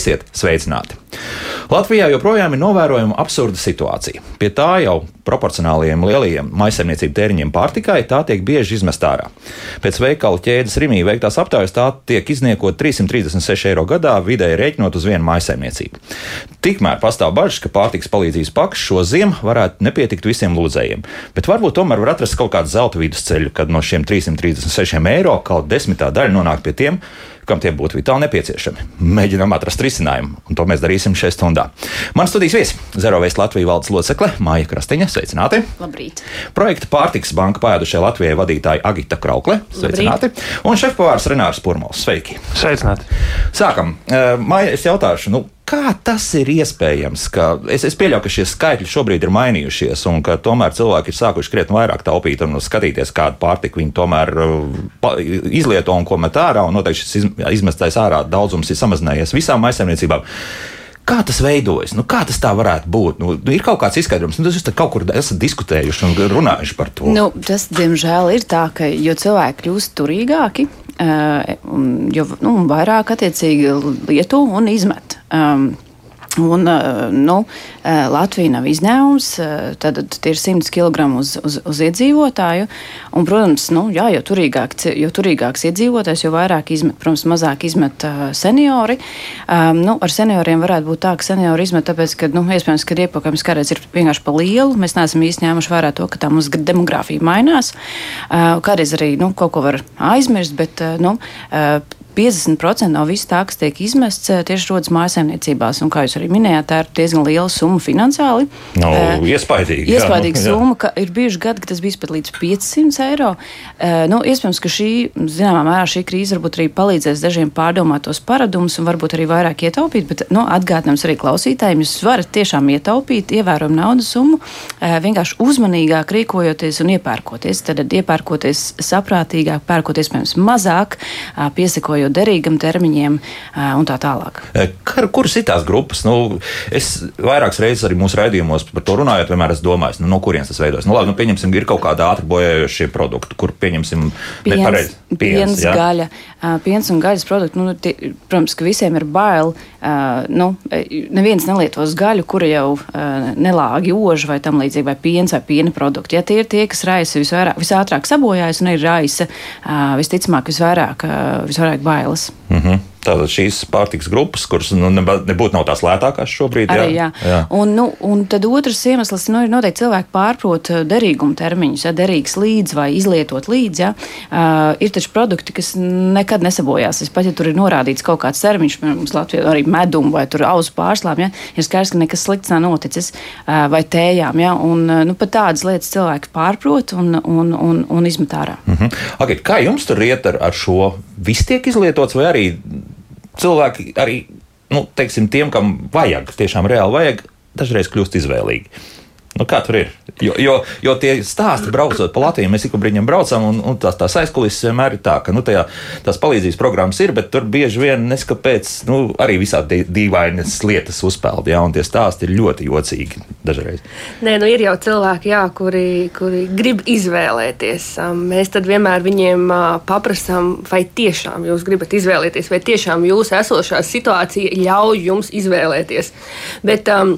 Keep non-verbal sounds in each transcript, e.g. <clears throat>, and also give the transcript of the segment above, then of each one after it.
Esiet sveicināti! Latvijā joprojām ir novērojama absurda situācija. Pie tā jau proporcionāliem lielajiem maisaimniecību tēriņiem pārtikai tā tiek bieži izmest ārā. Pēc veikalu ķēdes Rimī veiktās aptaujas tā tiek izniekot 336 eiro gadā vidēji rēķinot uz vienu maisaimniecību. Tikmēr pastāv bažas, ka pārtiks palīdzības paks šo ziemu varētu nepietikt visiem lūdzējiem, bet varbūt tomēr var atrast kaut kādu zelta vidusceļu, kad no šiem 336 eiro kaut desmitā daļa nonāk pie tiem, kam tie būtu vitāli nepieciešami. Mēģinām atrast risinājumu, un to mēs darīsim šajā stundā. Mans studijas viesis - Zerovēs Latvijas valdes locekle Māja Krastiņa. Sveicināti! Labrīt! Projekta pārtiks banka pēdušajai Latvijai vadītāja Agita Kraukle. Sveicināti! Labrīt. Un šefpavārs Renārs Purmals. Sveiki! Sveicināti! Sākam! Māja, es jautāšu, nu, Kā tas ir iespējams? Es, es pieļauju, ka šie skaitļi šobrīd ir mainījušies, un ka tomēr cilvēki ir sākuši krietni vairāk taupīt un skatīties, kādu pārtiku viņi tomēr uh, izlieto un ko met ārā. Noteikti šis izmestais ārā daudzums ir samazinājies visām aizsaimniecībām. Kā tas veidojas? Nu, kā tas tā varētu būt? Nu, ir kaut kāds izskaidrojums, nu, jūs kaut kur esat diskutējuši un runājuši par to. Nu, tas, diemžēl, ir tā, ka jo cilvēki kļūst turīgāki, jo nu, vairāk attiecīgi lieto un izmet. Um, Un, nu, Latvija nav izņēmums. Tad tie ir 100 kg uz, uz, uz iedzīvotāju. Un, protams, nu, jā, jo, turīgāk, jo turīgāks iedzīvotājs, jo vairāk izmet, protams, mazāk izmet seniori. Um, nu, ar senioriem varētu būt tā, ka seniori izmet tāpēc, ka, nu, iespējams, ka iepakojums karēs ir vienkārši pa lielu. Mēs neesam īsti ņēmuši vērā to, ka tā mums demogrāfija mainās. Uh, kādreiz arī nu, kaut ko var aizmirst, bet nu, uh, 50% no viss tā, kas tiek izmests, eh, tieši rodas mājsaimniecībās. Un, kā jūs arī minējāt, tā ir diezgan liela summa finansiāli. No, uh, iespaidīgi. Iespaidīga jā, summa, ka ir bijuši gadi, ka tas bija pat līdz 500 eiro. Uh, nu, iespējams, ka šī, zināmā mērā, šī krīze varbūt arī palīdzēs dažiem pārdomāt tos paradumus un varbūt arī vairāk ietaupīt, bet nu, atgādinājums arī klausītājiem, jūs varat tiešām ietaupīt ievērojumu naudas summu, uh, vienkārši uzmanīgāk rīkojoties un iepērkoties. Tad iepērkoties saprātīgāk, pērkoties, piemēram, mazāk, piesakojot derīgam termiņiem un tā tālāk. Kar, kuras ir tās grupas? Nu, es vairākas reizes arī mūsu raidījumos par to runājot, vienmēr esmu domājis, nu, no kurienes tas veidojas. Nu, labi, nu, pieņemsim, ir kaut kāda ātri bojājošie produkti, kur pieņemsim nepareizi. Piens, piens ja? gaļa, piens un gaļas produkti. Nu, tie, protams, ka visiem ir bail. Nu, neviens nelietos gaļu, kura jau nelāgi ož vai tam līdzīgi, vai piens vai piena produkti. Ja tie ir tie, kas raisa visvairāk, visātrāk sabojājas un ir raisa visticamāk visvairāk, visvairāk bailes. Mm -hmm. Tātad šīs pārtikas grupas, kuras nu, nebūtu nav tās lētākās šobrīd. Arī, jā, jā. jā. Un, nu, un tad otrs iemesls nu, ir noteikti cilvēki pārprot uh, derīguma termiņus, ja derīgs līdz vai izlietot līdz. Ja. Uh, ir taču produkti, kas nekad nesabojās. Es pat, ja tur ir norādīts kaut kāds termiņš, mums Latvijā arī medum vai auzu pārslām, ja, ir skaidrs, ka nekas slikts nav noticis uh, vai tējām. Ja, un, nu, pat tādas lietas cilvēki pārprot un, un, un, un izmet ārā. Mm -hmm. okay, kā jums tur iet ar, ar šo? Viss tiek izlietots vai arī? cilvēki arī, nu, teiksim, tiem, kam vajag, tiešām reāli vajag, dažreiz kļūst izvēlīgi. Nu, kā tur ir? Jo, jo, jo tie stāsti, braucot pa Latviju, mēs ik brīdim braucam, un, un tās, tās aizkulisēs vienmēr ir tā, ka nu, tajā, tās palīdzības programmas ir, bet tur bieži vien neskapēc nu, arī visādi dīvainas lietas uzpeld, ja, un tie stāsti ir ļoti jocīgi dažreiz. Nē, nu ir jau cilvēki, jā, kuri, kuri grib izvēlēties. Mēs tad vienmēr viņiem paprasām, vai tiešām jūs gribat izvēlēties, vai tiešām jūsu esošā situācija ļauj jums izvēlēties. Bet, um,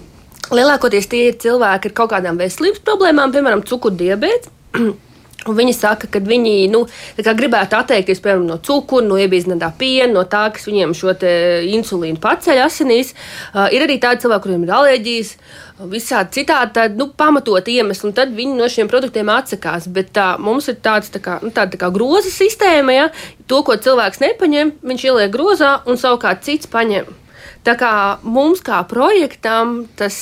Lielākoties tie ir cilvēki ar kaut kādām veselības problēmām, piemēram, cukurdibēts. <clears throat> Un viņi saka, ka viņi nu, gribētu atteikties piemēram, no cukura, no iebīzinātā piena, no tā, kas viņiem šo insulīnu paceļ asinīs. Uh, ir arī tādi cilvēki, kuriem ir alerģijas, visādi citādi tādi, nu, pamatot iemesli, un tad viņi no šiem produktiem atsakās. Bet tā, mums ir tāds, tā kā, nu, tāda tā kā groza sistēma, ja to, ko cilvēks nepaņem, viņš ieliek grozā, un savukārt cits paņem. Tā kā mums, kā projektam, tas,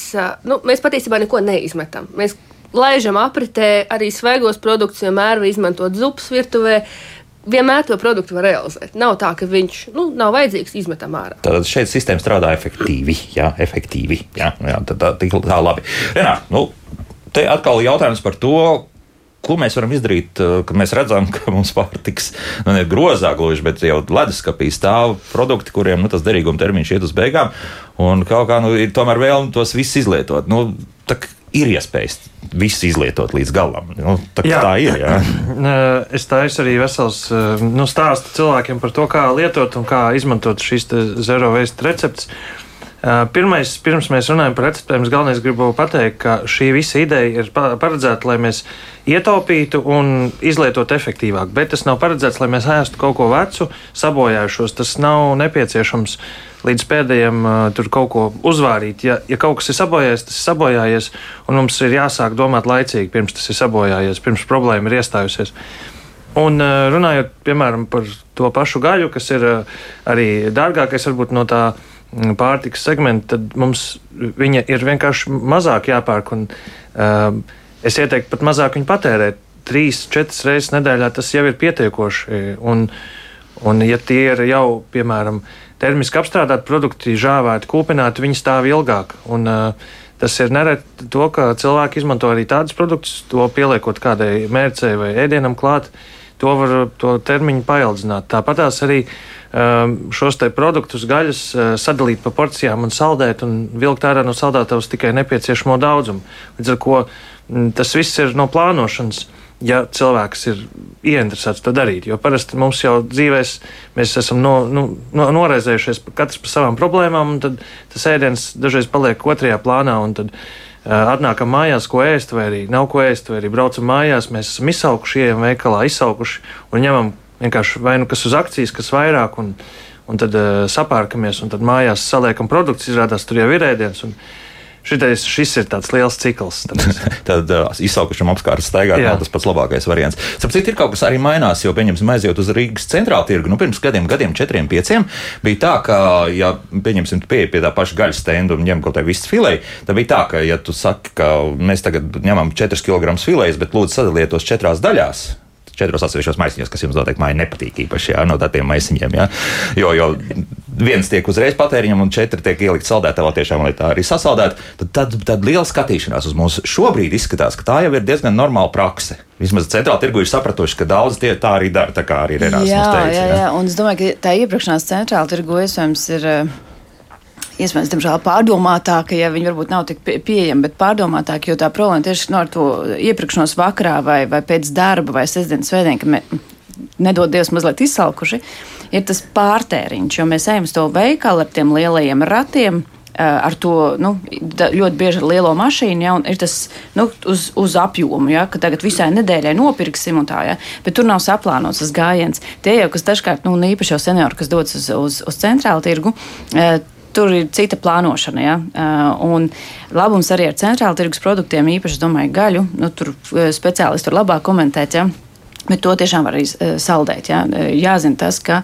nu, mēs patiesībā neko neizmetam. Mēs laižam apritē arī svaigos produktus, vienmēr izmantot zupas virtuvē. Vienmēr to produktu var realizēt. Nav tā, ka viņš nu, nav vajadzīgs, izmetam ārā. Tad šeit sistēma strādā efektīvi. Jā, efektīvi. Jā, jā tā, tā, tā, tā labi. Renā, nu, te atkal jautājums par to, Ko mēs varam izdarīt, eh, kad mēs redzam, <laughs> ka mums pārtiks nu, ir grozā gluži, bet jau leduskapī stāv produkti, kuriem nu, tas derīguma termiņš iet uz beigām, un kaut kā nu, ir tomēr vēlme tos visus izlietot. Nu, tak, ir iespējas visu izlietot līdz galam. Nu, tā, jā. tā ir. Jā. <clears throat> Es taisu arī vesels nu, stāstu cilvēkiem par to, kā lietot un kā izmantot šīs zero waste receptes. Pirmais, pirms mēs runājam par receptēm, es galvenais gribu pateikt, ka šī visa ideja ir paredzēta, lai mēs ietaupītu un izlietotu efektīvāk. Bet tas nav paredzēts, lai mēs ēstu kaut ko vecu, sabojājušos. Tas nav nepieciešams līdz pēdējiem tur kaut ko uzvārīt. Ja, ja kaut kas ir sabojājies, tas ir sabojājies, un mums ir jāsāk domāt laicīgi, pirms tas ir sabojājies, pirms problēma ir iestājusies. Un runājot piemēram par to pašu gaļu, kas ir arī dārgākais varbūt no tā pārtikas segmentu, tad mums viņa ir vienkārši mazāk jāpērk. Un, uh, es ieteiktu pat mazāk viņu patērēt. Trīs, četras reizes nedēļā tas jau ir pietiekoši. Un, un ja tie ir jau, piemēram, termiski apstrādāti produkti, žāvēti, kūpināti, viņi stāv ilgāk. Un, uh, Tas ir nereti to, ka cilvēki izmanto arī tādus produktus, to pieliekot kādai mērcei vai ēdienam klāt, to var to termiņu paildzināt. Tāpat arī uh, šos produktus, gaļas uh, sadalīt pa porcijām un saldēt un vilkt ārā no saldētavas tikai nepieciešamo daudzumu. Līdz ar to mm, tas viss ir no plānošanas. Ja cilvēks ir ieinteresēts to darīt, jo parasti mums jau dzīvēs, mēs esam no, nu, no, noraizējušies katrs par savām problēmām, un tas ēdiens dažreiz paliek otrajā plānā, tad uh, atnākam mājās, ko ēst, vai arī nav ko ēst, vai arī braucam mājās, mēs esam izsaukuši, ejam veikalā, izsaukuši un ņemam vienkārši vai nu kas uz akcijas, kas vairāk, un, un tad uh, sapērkamies, un tad mājās saliekam produktus, izrādās tur jau ir ēdiens. Un, Šitais, šis ir tāds liels cikls. <laughs> Tad uh, izsaukušam apkārt staigāt nav tas pats labākais variants. Sapratu, ir kaut kas arī mainās, jo, pieņemsim, aiziet uz Rīgas centrālu tirgu. Nu, pirms gadiem, gadiem, četriem, pieciem bija tā, ka, ja, pieņemsim, pieeja pie tā paša gaļas stenda un ņem kaut kādu vistu filēju, tad bija tā, ka, ja tu saki, ka mēs tagad ņemam 4 kg filējas, bet lūdzu sadaliet tos četrās daļās, četros atsevišķos maisiņos, kas jums noteikti māja nepatīk īpaši jā, no tādiem maisiņiem. Jā. Jo, jo viens tiek uzreiz patēriņam, un četri tiek ielikt saldētavā, tiešām, lai tā arī sasaldētu. Tad, tad, tad liela skatīšanās uz mums šobrīd izskatās, ka tā jau ir diezgan normāla prakse. Vismaz centrālā tirgu ir sapratuši, ka daudz tie tā arī dara, tā kā arī Renāts jā, teica. Jā, jā, jā, un es domāju, ka tā iepirkšanās centrāla tirgu iespējams ir. Uh iespējams, diemžēl pārdomātāka, ja viņi varbūt nav tik pie, pieejami, bet pārdomātāka, jo tā problēma tieši no ar to iepirkšanos vakarā vai, vai pēc darba vai sestdienas svētdien, ka mēs nedod Dievs mazliet izsalkuši, ir tas pārtēriņš, jo mēs ejam uz to veikalu ar tiem lielajiem ratiem ar to nu, ļoti bieži ar lielo mašīnu, ja, ir tas nu, uz, uz apjomu, ja, ka tagad visai nedēļai nopirksim, un tā, ja, bet tur nav saplānots tas gājiens. Tie jau, kas dažkārt, nu, īpaši jau seniori, kas dodas uz, uz, uz centrālu tirgu, tur ir cita plānošana. Ja? Uh, un labums arī ar centrāla tirgus produktiem, īpaši, domāju, gaļu, nu, tur uh, speciālisti tur labāk komentēt. Ja? Bet to tiešām var arī uh, saldēt. Jā. Jāzina tas, ka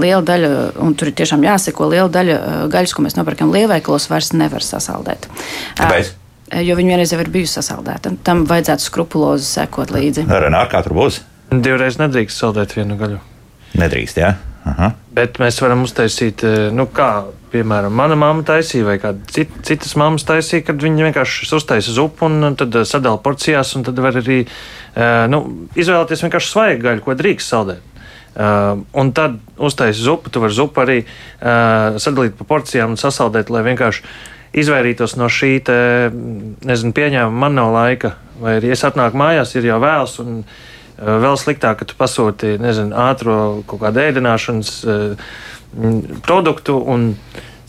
liela daļa, un tur ir tiešām jāseko, liela daļa gaļas, ko mēs nopērkam lielveikalos, vairs nevar sasaldēt. Kāpēc? Jo viņa vienreiz jau ir bijusi sasaldēta. Tam vajadzētu skrupulozi sekot līdzi. Renāri, kā tur būs? Divreiz nedrīkst saldēt vienu gaļu. Nedrīkst, jā. Aha. Bet mēs varam uztaisīt, nu, kā piemēram, mana mamma taisīja, vai kāda cit, citas mammas taisīja, kad viņi vienkārši uztaisa zupu un tad sadala porcijās, tad var arī nu, izvēlēties vienkārši svaigu gaļu, ko drīkst saldēt. Uh, un tad uztaisīt zupu, tu vari zupu arī uh, sadalīt pa porcijām un sasaldēt, lai vienkārši izvairītos no šī te, nezinu, pieņēmuma, man nav laika, vai arī es atnāku mājās, ir jau vēls. Un, uh, Eh, vēl sliktāk, ka tu pasūti nezinu, ātrā kaut kādu ēdināšanas eh, produktu un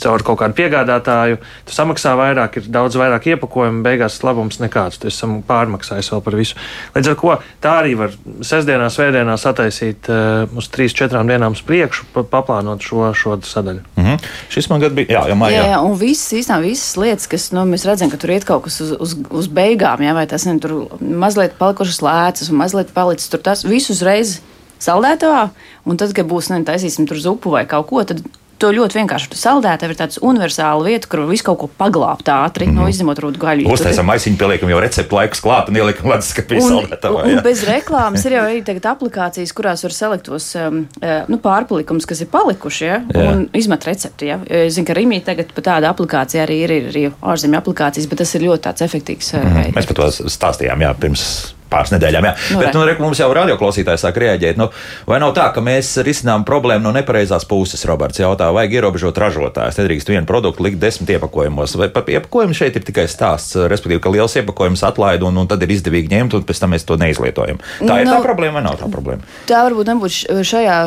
caur kaut kādu piegādātāju. Tu samaksā vairāk, ir daudz vairāk iepakojumu, beigās labums nekāds. Tu esi pārmaksājis vēl par visu. Līdz ar to tā arī var sestdienā, svētdienā sataisīt uh, uz trīs, četrām dienām uz priekšu, pa, paplānot šo, šo sadaļu. Mm -hmm. Šis man gadu bija, jā, jau mājā. Jā, jā, un visas, īstenībā, visas lietas, kas, nu, mēs redzam, ka tur iet kaut kas uz, uz, uz beigām, jā, vai tas, tur mazliet palikušas lēcas un mazliet palicis tur tas, visu uzreiz saldētavā, un tad, kad būs, ne, taisīsim tur zupu vai kaut ko, tad to ļoti vienkārši. Tu saldēta ir tāda universāla vieta, kur visu kaut ko paglābt ātri, mm -hmm. no izņemot rūtu gaļu. Uztaisām maisiņu, pieliekam jau receptu laikus klāt un ieliekam leduskapī saldētavā. Un, un bez reklāmas ir jau arī <laughs> tagad aplikācijas, kurās var salikt tos um, uh, nu, pārpalikumus, kas ir palikuši, ja, jā. un izmet recepti. Ja. Es zinu, ka Rīmī tagad pat tāda aplikācija arī ir, ir arī ārzemju aplikācijas, bet tas ir ļoti tāds efektīvs. Mm -hmm. Mēs par to stāstījām, jā, pirms pāris nedēļām. Jā. Nu, Bet nu, re, mums jau radioklausītājs sāk rēģēt. Nu, vai nav tā, ka mēs risinām problēmu no nepareizās puses? Roberts jautā, vajag ierobežot ražotājus. Nedrīkst vienu produktu likt desmit iepakojumos. Vai par iepakojumu šeit ir tikai stāsts, respektīvi, ka liels iepakojums atlaid un, un tad ir izdevīgi ņemt, un pēc tam mēs to neizlietojam. Tā ir tā Nu, problēma vai nav tā problēma? Tā varbūt nebūs š- šajā,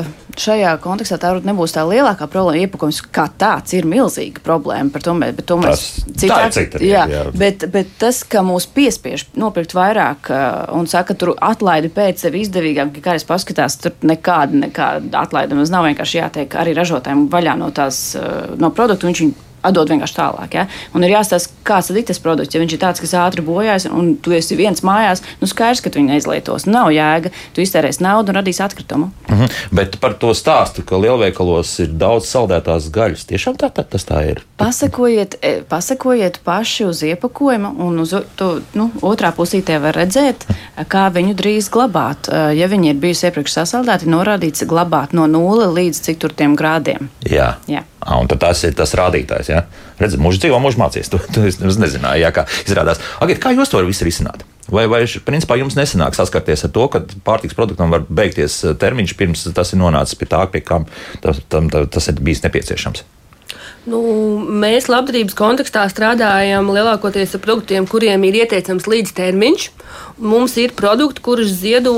šajā kontekstā, tā varbūt nebūs tā lielākā problēma. Iepakojums kā tāds ir milzīga problēma. Par to, mēs- bet to mēs cita jā, jā. bet, bet tas, ka mūs piespiež nopirkt vairāk uh, un saka, tur atlaidi pēc sevi izdevīgāk, ka kādreiz paskatās, tur nekāda, nekāda atlaida mums nav vienkārši jātiek arī ražotājiem vaļā no tās, uh, no produktu. Viņš viņu atdod vienkārši tālāk. Ja? Un ir jāstāsta, kāds ir tas produkts. Ja viņš ir tāds, kas ātri bojājas, un tu esi viens mājās, nu skaidrs, ka tu viņu neizlietos. Nav jēga. Tu iztērēsi naudu un radīsi atkritumu. Mhm. Bet par to stāstu, ka lielveikalos ir daudz saldētās gaļas. Tiešām tā, tā tas tā ir. Pasakojiet, e, pasakojiet paši uz iepakojuma, un uz to, nu, otrā pusītē var redzēt, kā viņu drīz glabāt. E, Ja viņi ir bijusi iepriekš sasaldēti, norādīts glabāt no 0 līdz cik tur tiem grādiem. Jā. Jā. Ah, tas ir tas rādītājs. Ja? Redz, mūžs dzīvo, mūžs mācīs. <laughs> To, to es nezināju, jā, kā izrādās. Agit, kā jūs to visu risināt? Vai, vai principā jums nesanāk saskarties ar to, ka pārtiks produktam var beigties eh, termiņš pirms tas ir nonācis pie tā, pie kā tas, tam, tas ir bijis nepieciešams? Nu, mēs labdarības kontekstā strādājam lielākoties ar produktiem, kuriem ir ieteicams līdztermiņš. Mums ir produkti, kurus ziedo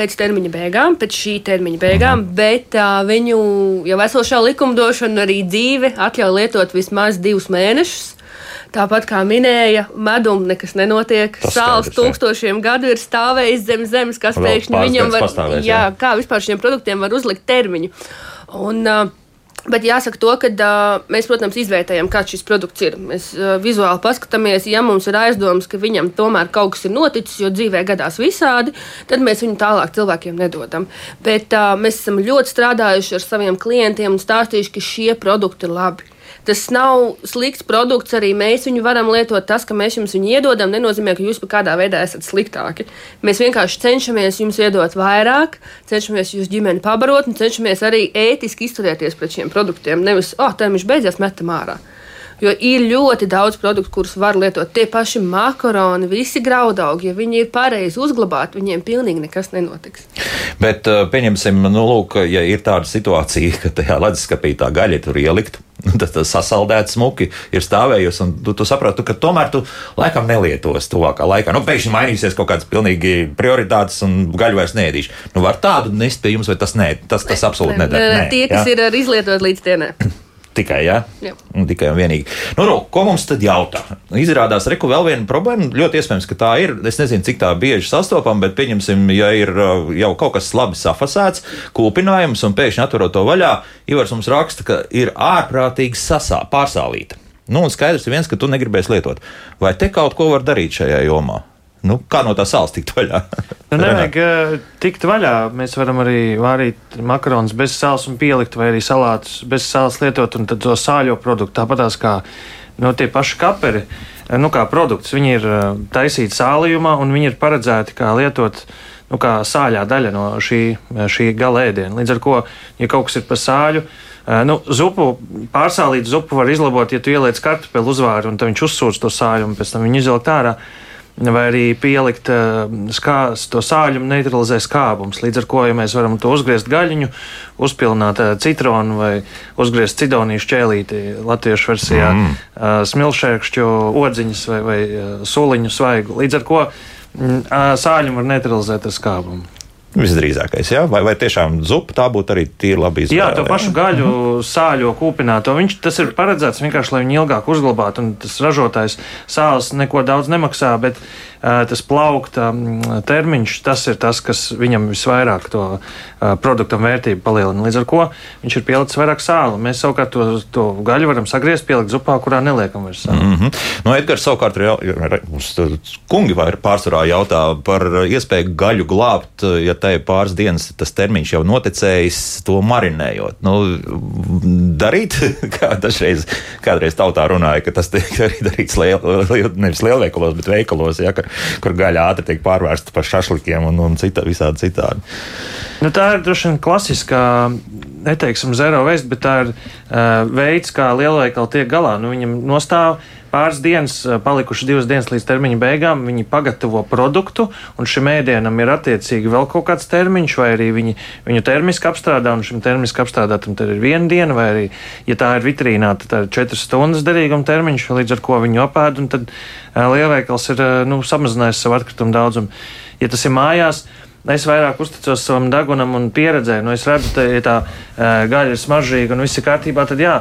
pēc termiņa beigām, pēc šī termiņa beigām, bet uh, viņu jau esošā likumdošana arī dzīve atļauj lietot vismaz divus mēnešus. Tāpat kā minēja, medum nekas nenotiek. Tas Sāls skaidrs, jā. tūkstošiem gadu ir stāvējis zem zemes, kas pēkšņi viņam var. jā, jā. kā vispār šiem produktiem var uzlikt termiņu. Un, uh, Bet jāsaka, to, ka uh, mēs, protams, izvērtējam, kāds šis produkts ir. Mēs uh, vizuāli paskatāmies, ja mums ir aizdomas, ka viņam tomēr kaut kas ir noticis, jo dzīvē gadās visādi, tad mēs viņu tālāk cilvēkiem nedodam. Bet uh, mēs esam ļoti strādājuši ar saviem klientiem un stāstījuši, ka šie produkti ir labi. Tas nav slikts produkts, arī mēs viņu varam lietot. Tas, ka mēs jums viņu iedodam, nenozīmē, ka jūs kādā veidā esat sliktāki. Mēs vienkārši cenšamies jums iedot vairāk, cenšamies jūs ģimeni pabarot un cenšamies arī ētiski izturēties pret šiem produktiem. Nevis, ah, oh, tā viņš beidzās, metam ārā. Jo ir ļoti daudz produktu, kurus var lietot. Tie paši makaroni, visi graudaugi, ja viņi ir pareizi uzglabāti, viņiem pilnīgi nekas nenotiks. Bet uh, pieņemsim, nu, lūk, ja ir tāda situācija, ka tajā leduskapī tā gaļa tur ielikt, <laughs> tas sasaldēts smuki ir stāvējusi, un tu, tu saproti, ka tomēr tu laikam nelietos tuvākā laikā. Nu, pēkšņi mainīsies kaut kādas pilnīgi prioritātes, un gaļu vairs nēdīšu. Nu, var tādu nest pie jums, vai tas nē, tas, tas absolūti nedara. Nē, Tie, kas jā? ir ar izlietot līdz dienai. <clears throat> Tikai, jā? Jā. Un Tikai un vienīgi. Nu, nu, ko mums tad jautā? Izrādās, reku vēl viena problēma. Ļoti iespējams, ka tā ir. Es nezinu, cik tā bieži sastopama, bet pieņemsim, ja ir uh, jau kaut kas labi safasēts, kūpinājums, un pēkšņi atverot to vaļā, Ivars mums raksta, ka ir ārprātīgi sasā, pārsālīta. Nu, un skaidrs ir viens, ka tu negribēsi lietot. Vai te kaut ko var darīt šajā jomā? Nu, kā no tā sāls tikt vaļā? Nu, nevajag uh, tikt vaļā. Mēs varam arī vārīt makaronus bez sāls un pielikt, vai arī salātus bez sāls lietot, un tad to sāļo produktu. Tāpatās kā no tie paši kaperi, eh, nu, kā produkts, viņi ir uh, taisīti sālījumā, un viņi ir paredzēti kā lietot. Nu, kā sāļā daļa no šī, šī gala ēdiena. Līdz ar to, ja kaut kas ir par sāļu, eh, nu, zupu, pārsālītu zupu var izlabot, ja tu ieliec kartupeli uzvāri un viņš uzsūc to sāļu un pēc tam viņu izvilkt ārā. Vai arī pielikt uh, skās, to sāļumu, neutralizē skābums. Līdz ar to, ja mēs varam to uzgriezt gaļiņu, uzpilnāt uh, citronu vai uzgriezt cidonīšu ķēlīti latviešu versijā, mm. uh, smilšēkšķu odziņas vai, vai suliņu svaigu. Līdz ar to mm, sāļumu var neutralizēt ar skābumu. Visdrīzākais, jā? Vai, vai tiešām zupa tā būtu arī tīri labi izvēle? Jā, to pašu gaļu, sāļo kūpināto. Viņš tas ir paredzēts vienkārši, lai viņi ilgāk uzglabātu. Un tas ražotājs sāls neko daudz nemaksā, bet uh, tas plaukta termiņš, tas ir tas, kas viņam visvairāk to uh, produktam vērtību palielina. Līdz ar to viņš ir pielicis vairāk sāla. Mēs savukārt to, to gaļu varam sagriezt, pielikt zupā, kurā neliekam vairs sāli. Mm -hmm. no, Edgars savukārt ir jau- kungi vai pārsvarā jautā par iespēju gaļu glābt, ja tai pāris dienas tas termiņš jau noticējis, to marinējot. Nu, darīt, <laughs> kā dažreiz kādreiz tautā runāja, ka tas tiek <laughs> arī darīts liel, liel, nevis lielveikalos, bet veikalos, ja, kur, kur gaļa ātri tiek pārvērsta par šašlikiem un, un cita, visādi citādi. Nu, tā ir droši vien klasiskā, neteiksim, zero waste, bet tā ir uh, veids, kā lielveikali tiek galā. Nu, viņam nostāv pāris dienas, palikušas divas dienas līdz termiņa beigām, viņi pagatavo produktu, un šim ēdienam ir attiecīgi vēl kaut kāds termiņš, vai arī viņi viņu termiski apstrādā, un šim termiski apstrādātam tad ir viena diena, vai arī, ja tā ir vitrīnā, tad tā ir četras stundas derīguma termiņš, līdz ar ko viņu apēd, un tad lielveikals ir nu, samazinājis savu atkritumu daudzumu. Ja tas ir mājās, Es vairāk uzticos savam degunam un pieredzē. Nu, es redzu, ka ja tā uh, gaļa ir smaržīga un viss ir kārtībā. Tad jā,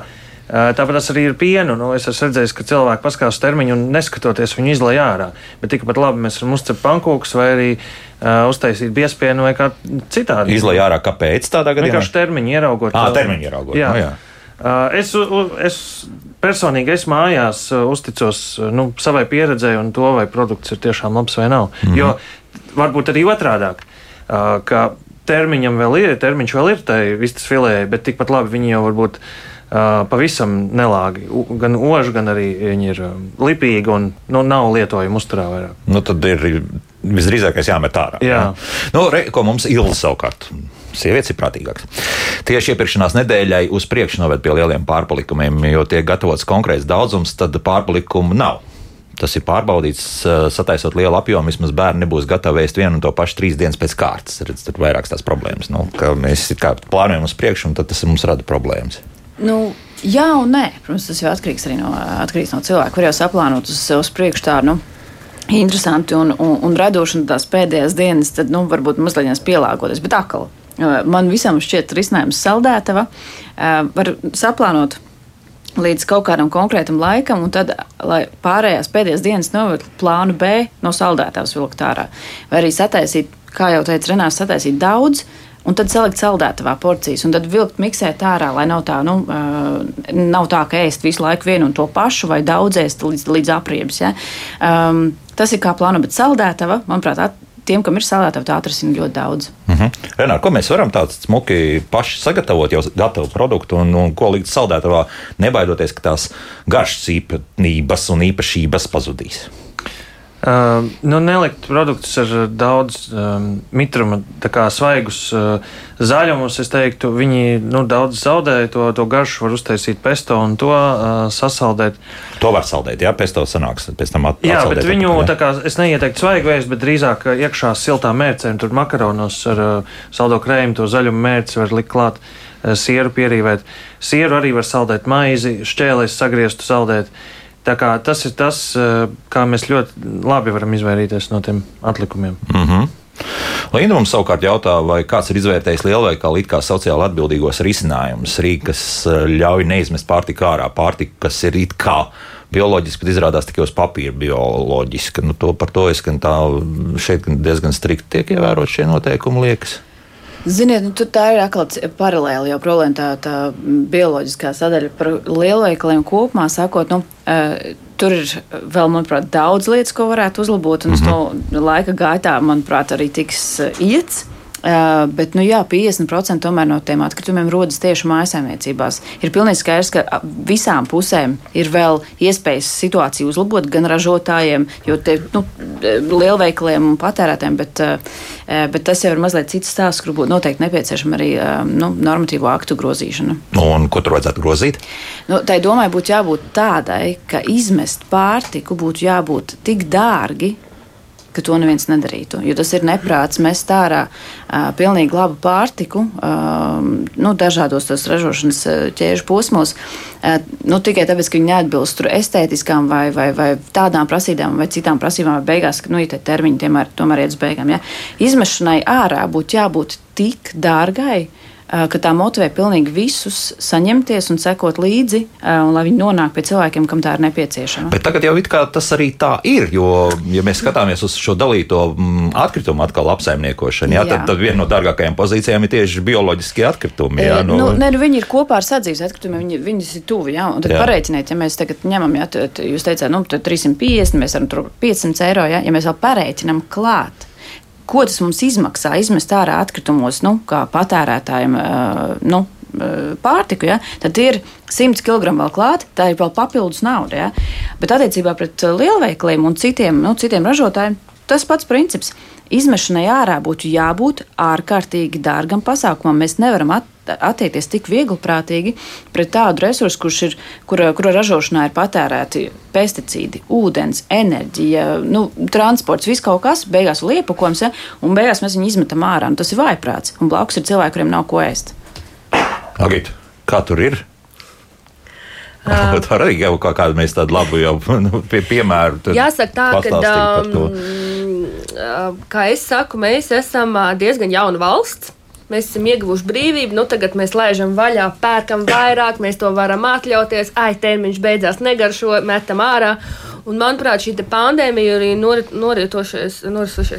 Tāpat tas arī ir pienu. Nu, es esmu redzējis, ka cilvēki paskatās termiņu un neskatoties viņu izlai ārā. Bet tikpat labi mēs varam uzcept pankūkus vai arī uh, uztaisīt biespienu vai kā citādi. Izlai ārā, kāpēc tādā gadījumā? Vienkārši termiņu ieraugot. Ah, termiņu ieraugot. Jā. No, jā. Uh, es, es personīgi es mājās uzticos nu, savai pieredzēji un to, vai produkts ir tiešām labs vai nav. Mm -hmm. Jo varbūt arī otrādāk, uh, ka termiņam vēl ir, termiņš vēl ir tai vistas filējai, bet tikpat labi viņi jau varbūt pavisam nelāgi. Gan oži, gan arī viņi ir lipīgi un nu, nav lietojami uzturā vairāk. Nu, tad ir visdrīzākais jāmet ārā. Jā. Jā. Nu, re, ko mums ilgi savukārt. Sievietes ir prātīgākas. Tieši iepirkšanās nedēļai uz priekšu noved pie lieliem pārpalikumiem, jo tiek gatavots konkrēts daudzums, tad pārpalikumu nav. Tas ir pārbaudīts, sataisot lielu apjomu. Vismaz bērni nebūs gatavi ēst vienu un to pašu trīs dienas pēc kārtas. Redz, tur ir vairākas tās problēmas. Nu, mēs plānojam uz priekšu, un tas mums rada problēmas. Nu, jā, un nē. Protams, tas jau atkarīgs arī no, atkarīgs no cilvēka, kur jau saplānot uz, uz priekšu tādu. Nu, Interesanti un, un, un radoši, un tās pēdējās dienas, tad nu, varbūt mazliet pielāgoties. Bet atkal, man visam šķiet, risinājums saldētava. Var saplānot līdz kaut kādam konkrētam laikam, un tad, lai pārējās pēdējās dienas novērtu plānu B no saldētavas vilkt ārā. Vai arī sataisīt, kā jau teica Renārs, sataisīt daudz, un tad salikt saldētavā porcijas, un tad vilkt miksēt ārā, lai nav tā, nu, nav tā ka ēst visu laiku vienu un to pašu, vai daudz ēst līdz, līdz apriebis. Ja? Um, tas ir kā plāno, bet saldētava, manuprāt, at, tiem, kam ir saldētava, tā atrasina ļoti daudz. Mhm. -huh. Renāri, ko mēs varam tādu smuki paši sagatavot, jau gatavu produktu, un, un ko likt saldētavā, nebaidoties, ka tās garšas īpatnības un īpašības pazudīs? Uh, nu, nelikt produktus ar daudz um, mitruma, kā svaigus uh, zaļumus. Es teiktu, viņi nu, daudz zaudēja to, to garšu, var uztaisīt pesto un to uh, sasaldēt. To var saldēt, jā, pesto sanāks pēc tam atpakaļ. Jā, bet viņu, tā kā es neieteiktu svaigu vēst, bet drīzāk iekšā siltā mērcēm, tur makaronos ar uh, saldo krējumu, to zaļumu mērci var likt klāt. Uh, sieru pierīvēt. Sieru arī var saldēt maizi, šķēlēs sagrieztu saldēt. Uh, Tas ir tas, eh, kā mēs ļoti labi varam izvairīties no tiem atlikumiem. Mm -hmm. Linda mums savukārt jautā, vai kāds ir izvērtējis lielveikalu it kā sociāli atbildīgos risinājumus, rīki, kas eh, ļauj neizmest pārtiku ārā, pārtiku, kas ir it kā bioloģiski, bet izrādās tikai uz papīra bioloģiski. Nu, to, par to es gan tā šeit diezgan strikti tiek ievērot šie noteikumi, liekas. Ziniet, nu, tā ir atkal paralēli jau problēma, tā, tā bioloģiskā sadaļa par lielveikaliem kopumā. Sakot, nu, uh, tur ir vēl, manuprāt, daudz lietas, ko varētu uzlabot, un mm -hmm. uz to laika gaitā, manuprāt, arī tiks uh, iets. Uh, bet, nu, jā, 50% no tiem atkritumiem rodas tieši mājsaimniecībās. Ir pilnīgi skaidrs, ka visām pusēm ir vēl iespējas situāciju uzlabot, gan ražotājiem, jo te nu, lielveikaliem un patērētājiem, bet, uh, bet tas jau ir mazliet cits stāsts, kur būtu noteikti nepieciešama arī uh, nu, normatīvo aktu grozīšana. Un ko tur vajadzētu grozīt? Nu, tai domai būtu jābūt tādai, ka izmest pārtiku būtu jābūt tik dārgi, ka to neviens nedarītu. Jo tas ir neprāts mest ārā uh, pilnīgi labu pārtiku uh, nu, dažādos tos ražošanas ķēžu posmos. Uh, nu, tikai tāpēc, ka viņi neatbilst estētiskām vai, vai, vai tādām prasībām vai citām prasībām, vai beigās, ka nu, ja termiņi tomēr, tomēr iet uz beigām. Ja? Izmešanai ārā būtu jābūt tik dārgai, uh, ka tā motivē pilnīgi visus saņemties un sekot līdzi, eh, un lai viņi nonāk pie cilvēkiem, kam tā ir nepieciešama. Bet tagad jau tas arī tā ir, jo, ja mēs skatāmies uz šo dalīto mm, atkritumu atkal apsaimniekošanu, jā, jā. Tad, tad viena no dārgākajām pozīcijām ir tieši bioloģiskie atkritumi. Jā, eh, no... nu, ne, nu, viņi ir kopā ar sadzīves atkritumiem, viņi, viņas ir tuvi. Jā, un tad jā. pareiķiniet, ja mēs tagad ņemam, jā, tad jūs teicāt, nu, 350, mēs varam tur 500 eiro, jā, ja mēs vēl pareiķinam klāt ko tas mums izmaksā izmest ārā atkritumus, nu, kā patērētājiem. Nu, pārtiku, ja, tad ir 100 kg vēl klāt, tā ir vēl papildus nauda. Ja. Bet attiecībā pret lielveikaliem un citiem, nu, citiem ražotājiem tas pats princips. Izmešanai ārā būtu jābūt ārkārtīgi dārgam pasākumam. Mēs nevaram at, attiekties tik viegliprātīgi pret tādu resursu, kurš ir, kura, kura ražošanā ir patērēti pesticīdi, ūdens, enerģija, nu, transports, viss kaut kas, beigās liepakojums, ja, un beigās mēs viņu izmetam ārā. Tas ir vājprāts, un blakus ir cilvēki, kuriem nav ko ēst. Agit, kā tur ir? <laughs> Tā arī jau kā kādu mēs tādu labu jau, <laughs> nu, pie, piemēru. Jāsaka tā, ka, um, kā es saku, mēs esam diezgan jauna valsts. Mēs esam ieguvuši brīvību, nu tagad mēs laižam vaļā, pērkam vairāk, mēs to varam atļauties. Ai, termiņš beidzās, negaršo, metam ārā. Un, manuprāt, šī pandēmija, arī norit, norisošais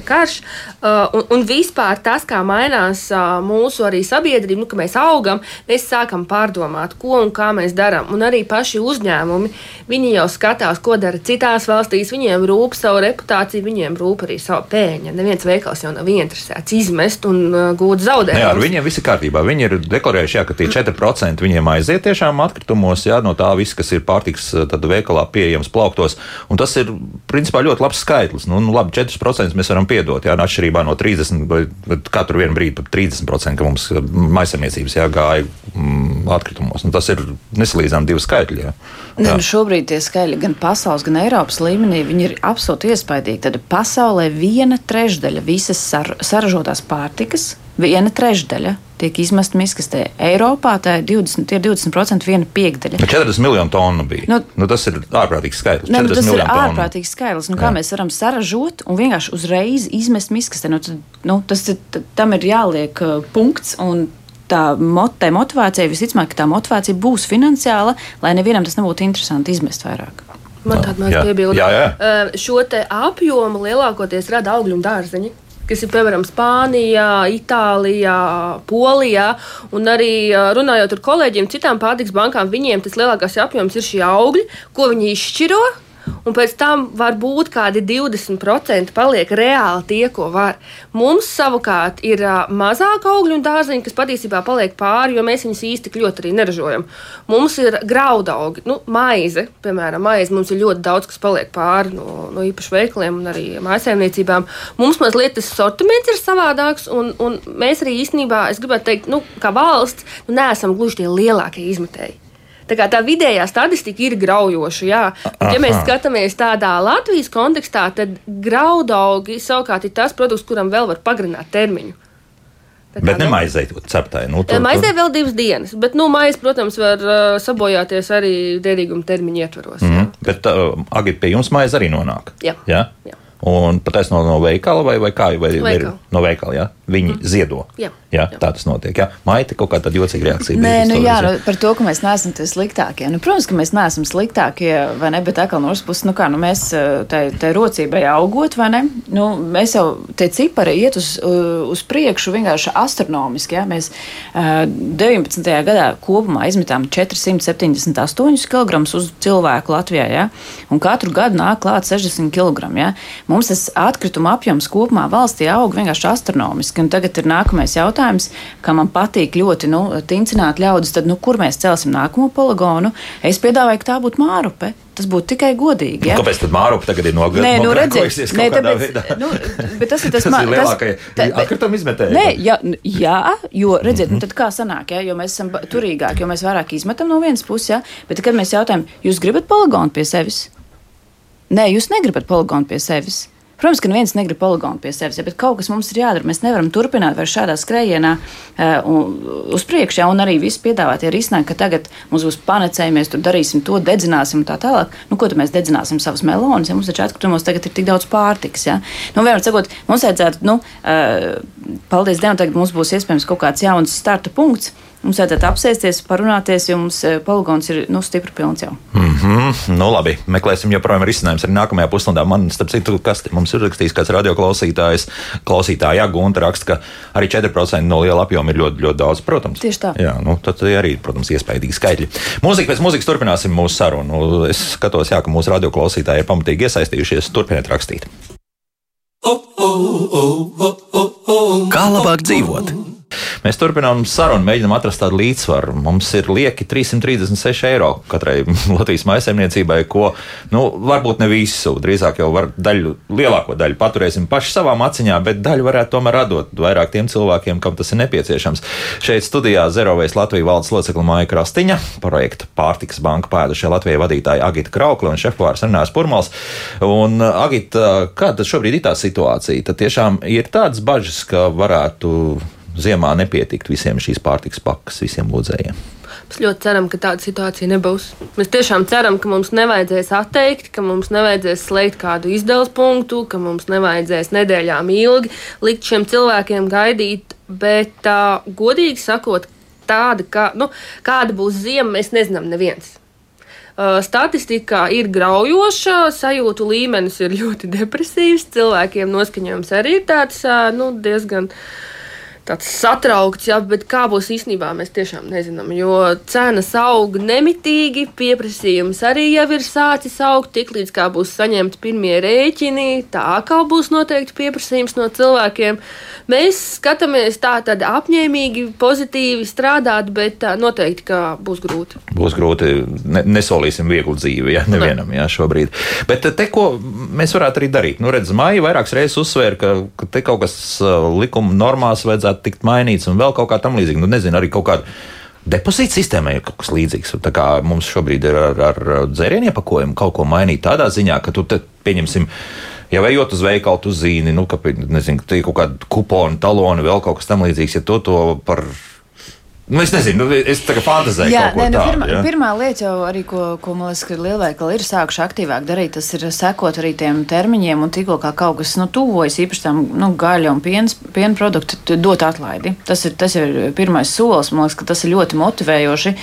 karš uh, un, un vispār tas, kā mainās uh, mūsu sabiedrība, nu, ka mēs augam, mēs sākam pārdomāt, ko un kā mēs darām. Un arī paši uzņēmumi, viņi jau skatās, ko dara citās valstīs, viņiem rūp savu reputāciju, viņiem rūp arī savu pēļņu. Neviens veikals jau nav interesēts izmest un uh, gūt zaudējumus. Jā, ar viņiem viss ir kārtībā. Viņi ir deklarējuši, jā, ka tie 4% viņiem aiziet tiešām atkritumos, jā, no tā viss, kas ir pārtiks veikalā pieejams plauktos. Un tas ir principā ļoti labs skaitlis. Nu, nu, labi, 4% mēs varam piedot, jā, atšķirībā no 30, vai katru brīdi pat 30%, ka mums eh, maisaimniecības gāja mm, atkritumos. Nu, tas ir nesalīdzināms divi skaitļi. Jā. Jā. Nu, šobrīd tie skaitļi gan pasaules, gan Eiropas līmenī ir absolūti iespaidīgi. Tad pasaulē viena trešdaļa visas sar saražotās pārtikas, viena trešdaļa tiek izmesta miskastē. Eiropā tā ir 20, tie 20% viena piekdaļa. 40 nu, miljonu tonu bija. Nu, nu, tas ir ārprātīgs skaitlis. Ne, nu, tas ir ārprātīgs skaitlis. Nu, kā Jā. mēs varam saražot un vienkārši uzreiz izmest miskastē? Nu, tad, nu, tas ir, tam ir jāliek uh, punkts. Tā, mot, tā motivācija, visticamāk, tā motivācija būs finansiāla, lai nevienam tas nebūtu interesanti izmest vairāk. Man tāda maza piebilde. Uh, šo apjomu lielākoties rada augļu un dārzeņi kas ir piemēram Spānijā, Itālijā, Polijā. Un arī runājot ar kolēģiem, citām pārtiks bankām, viņiem tas lielākais apjoms ir šie augļi, ko viņi izšķiro un pēc tam var būt kādi 20% paliek reāli tie, ko var. Mums savukārt ir mazāk augļu un dārziņu, kas patiesībā paliek pāri, jo mēs viņus īsti ļoti arī neražojam. Mums ir graudaugi, nu, maize, piemēram, maize mums ir ļoti daudz, kas paliek pāri no, no īpaši veikaliem un arī mājsaimniecībām. Mums mazliet tas sortiments ir savādāks, un, un mēs arī īstenībā, es gribētu teikt, nu, kā valsts, nu, neesam gluži tie lielākie izmetēji. Tā, kā tā vidējā statistika ir graujoša. Jā. Ja mēs skatāmies tādā Latvijas kontekstā, tad graudaugi savukārt ir tas produkts, kuram vēl var pagarināt termiņu. Tā bet ne maizei ceptai. Nu, tur, maizei vēl divas dienas, bet nu, maize, protams, var uh, sabojāties arī derīguma termiņa ietvaros. Mm -hmm. Bet uh, agri pie jums maize arī nonāk. Jā. jā? jā. Un patiesībā no, no veikala vai, vai kā? Vai, vai no veikala, jā? Viņi mm. ziedo. Jā. Jā, jā. Tā tas notiek. Jā. Maita kaut kāda jocīga reakcija. Nē, nu, jā, nu, par to, ka mēs neesam tie sliktākie. Nu, protams, ka mēs neesam sliktākie, vai ne? Bet atkal no otras puses, nu kā, nu mēs tai, tai rocībai augot, vai ne? Nu, mēs jau tie cipari iet uz, uz priekšu vienkārši astronomiski. Jā. Mēs uh, 19. gadā kopumā izmetām 478 kg uz cilvēku Latvijā, jā. Un katru gadu nāk klāt 60 kg. Jā. Mums tas atkrituma apjoms kopumā valstī aug vienkārši astronomiski. Un tagad ir nākamais jautājums jautājums, ka man patīk ļoti nu, tincināt ļaudis, tad nu, kur mēs celsim nākamo poligonu? Es piedāvāju, ka tā būtu Mārupe. Tas būtu tikai godīgi. Ja? Nu, kāpēc tad Mārupe tagad ir nogādājusi? Nē, nu, redziet, nē, tāpēc, nu, bet tas ir tas, <laughs> tas ir atkrituma izmetējums. Nē, jā, jā, jo, redziet, mm -hmm. nu, tad kā sanāk, ja? jo mēs esam turīgāki, jo mēs vairāk izmetam no vienas puses, ja? bet kad mēs jautājam, jūs gribat poligonu pie sevis? Nē, jūs negribat poligonu pie sevis. Protams, ka neviens negrib poligonu pie sevis, ja, bet kaut kas mums ir jādara. Mēs nevaram turpināt vairs šādā skrējienā uh, uz priekšu, ja, un arī visi piedāvātie risinājumi, ka tagad mums būs panacēji, mēs tur darīsim to, dedzināsim un tā tālāk. Nu, ko tad mēs dedzināsim savus melonas, ja mums taču atkritumos tagad ir tik daudz pārtikas. Ja? Nu, vienmēr sakot, mums vajadzētu, nu, uh, paldies Dievam, tagad mums būs iespējams kaut kāds jauns starta punkts. Mums vajadzētu apsēsties, parunāties, jo mums eh, poligons ir nu, stipri pilns jau. Mm -hmm. Nu, labi, meklēsim joprojām risinājumus arī nākamajā pusstundā. Man, starp citu, kas mums ir rakstījis kāds radioklausītājs, klausītāja Gunta raksta, ka arī 4% no liela apjoma ir ļoti, ļoti daudz. Protams, tieši tā. Jā, nu, tad arī, protams, iespaidīgi skaitļi. Mūzika pēc mūzikas turpināsim mūsu sarunu. Es skatos, jā, ka mūsu radioklausītāji ir pamatīgi iesaistījušies. Turpiniet rakstīt. Kā labāk dzīvot? Mēs turpinām sarunu, mēģinām atrast tādu līdzsvaru. Mums ir lieki 336 eiro katrai <laughs> Latvijas maisaimniecībai, ko, nu, varbūt ne visu, drīzāk jau var daļu, lielāko daļu paturēsim paši savā maciņā, bet daļu varētu tomēr atdot vairāk tiem cilvēkiem, kam tas ir nepieciešams. Šeit studijā Zerovēs Latvijas valdes locekla Māja Krastiņa, projekta pārtikas banka pēdušie Latvijas vadītāji Agita Kraukla un šefpavārs Renārs Purmals. Un, Agita, kāda šobrīd ir tā situācija? Tad tiešām ir tādas bažas, ka varētu ziemā nepietikt visiem šīs pārtikas pakas, visiem lūdzējiem. Mēs ļoti ceram, ka tāda situācija nebūs. Mēs tiešām ceram, ka mums nevajadzēs atteikt, ka mums nevajadzēs slēgt kādu izdevuma punktu, ka mums nevajadzēs nedēļām ilgi likt šiem cilvēkiem gaidīt. Bet, uh, godīgi sakot, tāda, kā, nu, kāda būs ziema, mēs nezinām neviens. Statistika ir graujoša, sajūtu līmenis ir ļoti depresīvs, cilvēkiem noskaņojums arī ir tāds nu, diezgan. Uh, tāds satraukts, jā, bet kā būs īstenībā, mēs tiešām nezinām. Jo cenas aug nemitīgi, pieprasījums arī jau ir sācis augt, tiklīdz kā būs saņemti pirmie rēķini, tā kā būs noteikti pieprasījums no cilvēkiem. Mēs skatāmies tā tad apņēmīgi, pozitīvi strādāt, bet noteikti, ka būs grūti. Būs grūti, ne, nesolīsim vieglu dzīvi, ja nevienam, jā, šobrīd. Bet te, ko mēs varētu arī darīt? Nu, redz, Maija vairākas reizes uzsvēra, ka, ka te kaut kas likuma normās vajadzētu vajadzētu tikt mainīts un vēl kaut kā tam līdzīga. Nu, nezinu, arī kaut kāda. Depozīta sistēmai ir kaut kas līdzīgs. Tā kā mums šobrīd ir ar, ar dzērienu iepakojumu kaut ko mainīt tādā ziņā, ka tu te pieņemsim. Ja ejot uz veikalu, tu zini, nu, ka nezinu, ir kaut kāda kupona, talona, vēl kaut kas tam līdzīgs. Ja to, to par Nu, es nezinu, nu, es tagad fantāzēju. Jā, nē, nu, tādu, pirmā, ja? pirmā lieta jau arī, ko, ko man liekas, ka lielveikali ir sākuši aktīvāk darīt, tas ir sekot arī tiem termiņiem un tikko kā kaut kas nu, tuvojas, īpaši tam nu, gaļa un piens, piena produktu, dot atlaidi. Tas ir, tas ir pirmais solis, man liekas, ka tas ir ļoti motivējoši.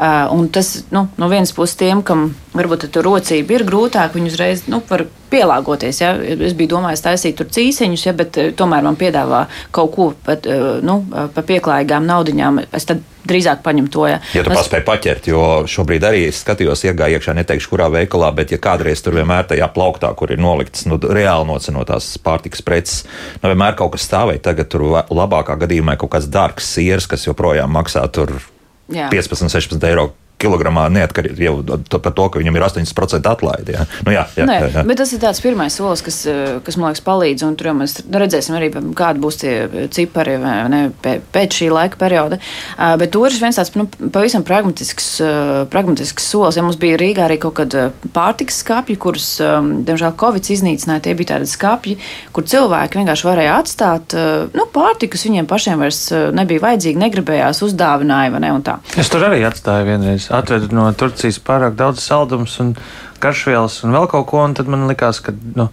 Uh, un tas nu, no vienas puses tiem, kam varbūt tur rocība ir grūtāk, viņi uzreiz nu, var pielāgoties. Ja? Es biju domājis taisīt tur cīsiņus, ja, bet eh, tomēr man piedāvā kaut ko pat, eh, nu, par pieklājīgām naudiņām. Es tad drīzāk paņem to. Ja, ja tu es... paspēji paķert, jo šobrīd arī es skatījos, iegāju iekšā, neteikšu, kurā veikalā, bet ja kādreiz tur vienmēr tajā plauktā, kur ir nolikts nu, reāli nocenotās pārtikas preces, nu, vienmēr kaut kas stāvēja. Tagad tur labākā gadījumā kaut kāds dārgs siers, kas joprojām maksā tur Jā. 15, 16 eiro kilogramā neatkarīgi par to, ka viņam ir 80% atlaide. Ja? Nu, jā, jā, Nē, jā, jā. Bet tas ir tāds pirmais solis, kas, kas man liekas palīdz, un tur mēs redzēsim arī, kādi būs tie cipari ne, pēc šī laika perioda. Bet otrs viens tāds nu, pavisam pragmatisks, pragmatisks solis, ja mums bija Rīgā arī kaut kāda pārtiks skāpji, kurus, diemžēl, Covid iznīcināja, tie bija tādi skāpji, kur cilvēki vienkārši varēja atstāt nu, pārtikas, viņiem pašiem vairs nebija vajadzīgi, negribējās, uzdāvināja, vai ne, un tā. Es tur arī atstāju vienreiz atvedu no Turcijas pārāk daudz saldumus un garšvielas un vēl kaut ko, un tad man likās, ka nu,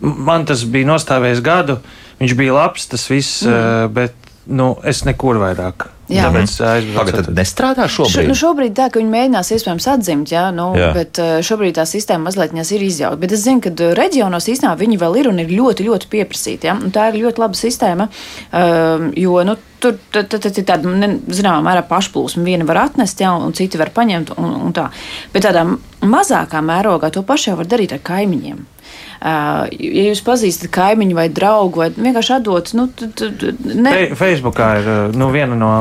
man tas bija nostāvējis gadu, viņš bija labs, tas viss, mm. bet nu, es nekur vairāk. Jā, tāpēc aizbraucu. Tagad nestrādā šobrīd. Šo, nu šobrīd tā, ka viņi mēģinās iespējams atzimt, jā, nu, jā. bet šobrīd tā sistēma mazliet ir izjauta. Bet es zinu, ka reģionos īstenībā viņi vēl ir un ir ļoti, ļoti pieprasīti. Ja? Un tā ir ļoti laba sistēma, um, jo, nu, tur ir tāda, zināmā mērā, pašplūsma. Viena var atnest, ja, un citi var paņemt, un, un tā. Bet tādā mazākā mērogā to pašu jau var darīt ar kaimiņiem. Ja jūs pazīstat kaimiņu vai draugu, vai vienkārši atdot, nu, tad. Ne... Facebookā ir nu, viena no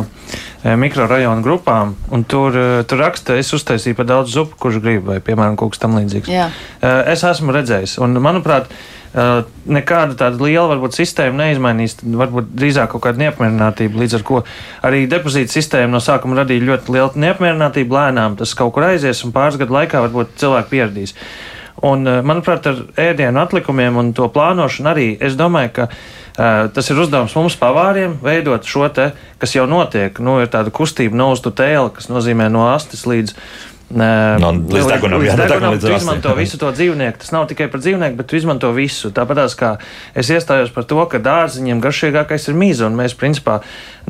mikrorajonu grupām, un tur, tur raksta, es uztaisīju par daudz zupu, kurš grib, vai, piemēram, kaut kas tam līdzīgs. Jā. Es esmu redzējis, un, manuprāt, nekāda tāda liela varbūt, sistēma neizmainīs. Varbūt drīzāk kaut kāda neapmierinātība, līdz ar to arī depozīta sistēma no sākuma radīja ļoti lielu neapmierinātību. Lēnām tas kaut kur aizies, un pāris gadu laikā varbūt cilvēki pieradīs. Un, eh, manuprāt, ar ēdienu atlikumiem un to plānošanu arī es domāju, ka uh, tas ir uzdevums mums, pavāriem, veidot šo te, kas jau notiek. Nu, ir tāda kustība no uz tu tēla, kas nozīmē no astes līdz No, līdz degunam, līdz jā, degunam, līdz tu izmanto visu to dzīvnieku. Tas nav tikai par dzīvnieku, bet tu izmanto visu. Tāpat kā es iestājos par to, ka dārziņiem garšīgākais ir mīza. Un mēs, principā,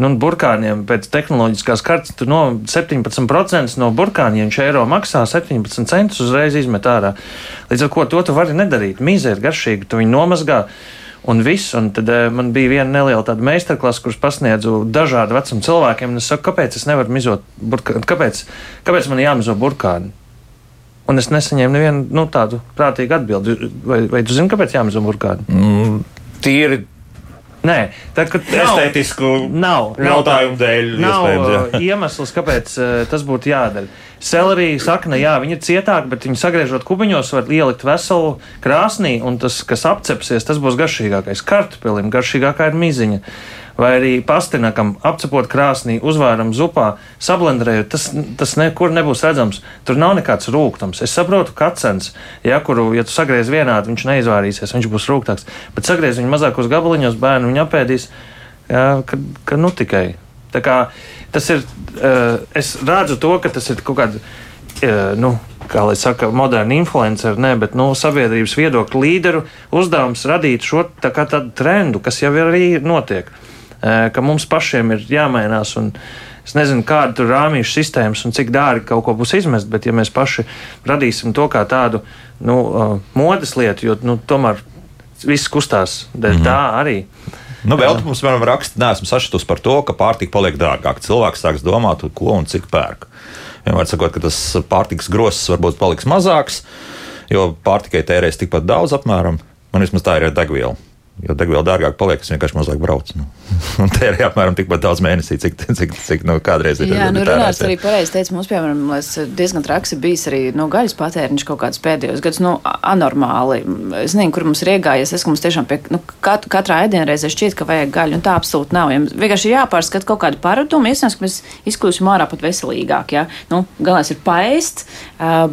nu, burkāniem pēc tehnoloģiskās kartes, no 17% no burkāniem eiro maksā, 17 centus uzreiz izmet ārā. Līdz ar to tu vari nedarīt. Mīza ir garšīga, tu viņu nomazgā un viss. Un tad uh, man bija viena neliela tāda meistarklase, kuras pasniedzu dažādu vecumu cilvēkiem. Es saku, kāpēc es nevaru mizot burkānu? Kāpēc, kāpēc man jāmizo burkānu? Un es nesaņēmu nevienu nu, tādu prātīgu atbildi. Vai, vai tu zini, kāpēc jāmizo burkānu? Mm, tīri Nē, tā kā estētisku nav jautājumu dēļ. Nav iespējams, jā. uh, iemesls, kāpēc uh, tas būtu jādara. Selerija sakna, jā, viņi ir cietāki, bet viņi sagriežot kubiņos, var ielikt veselu krāsnī, un tas, kas apcepsies, tas būs garšīgākais. Kartupelim garšīgākā ir miziņa. Vai arī pastinakam apcepot krāsnī, uzvāram zupā, sablendrējot, tas, tas nekur nebūs redzams. Tur nav nekāds rūkums. Es saprotu, ka akcents, ja kuru, ja tu sagriez vienādi, viņš neizvairīsies, viņš būs rūktāks. Bet sagriez viņu mazākos gabaliņos, bērnu viņu apēdīs, jā, ka, ka nu tikai. Tā kā tas ir, uh, es redzu to, ka tas ir kaut kāda, uh, nu, kā lai saka, moderna influencer, ne, bet nu, sabiedrības viedokļu līderu uzdevums radīt šo tā tādu trendu, kas jau arī notiek. Ka mums pašiem ir jāmainās. Un, Es nezinu, kāda tur ir rāmīšu sistēmas un cik dārgi kaut ko būs izmest, bet ja mēs paši radīsim to kā tādu nu, modes lietu, jo nu, tomēr viss kustās dēļ mm -hmm. tā arī. Nu, vēl mums vienmēr raksta, neesmu sašutus par to, ka pārtika paliek dārgāka. Cilvēks sāks domāt, ko un cik pērk. Vienmēr sakot, ka tas pārtikas grosis varbūt paliks mazāks, jo pārtikai tērēs tikpat daudz apmēram. Man vismaz tā ir ar degvielu. Jo degviela dārgāk paliek, es vienkārši mazāk braucu. Nu. <laughs> Un tērē apmēram tikpat daudz mēnesī, cik, cik, cik nu, kādreiz ir. Jā, nu, jā. arī pareizi teica, mums, piemēram, diezgan traks ir bijis arī nu, gaļas patēriņš kaut kādus pēdējos gadus, nu, anormāli. Es nezinu, kur mums ir iegājies, es, ka mums tiešām pie, nu, kat, katrā ēdienreizē šķiet, ka vajag gaļu, un tā absolūti nav. Ja vienkārši ir jāpārskata kaut kādu paradumu, iespējams, ka mēs izkļūsim ārā pat veselīgāk, jā. Nu, galvenais ir paēst,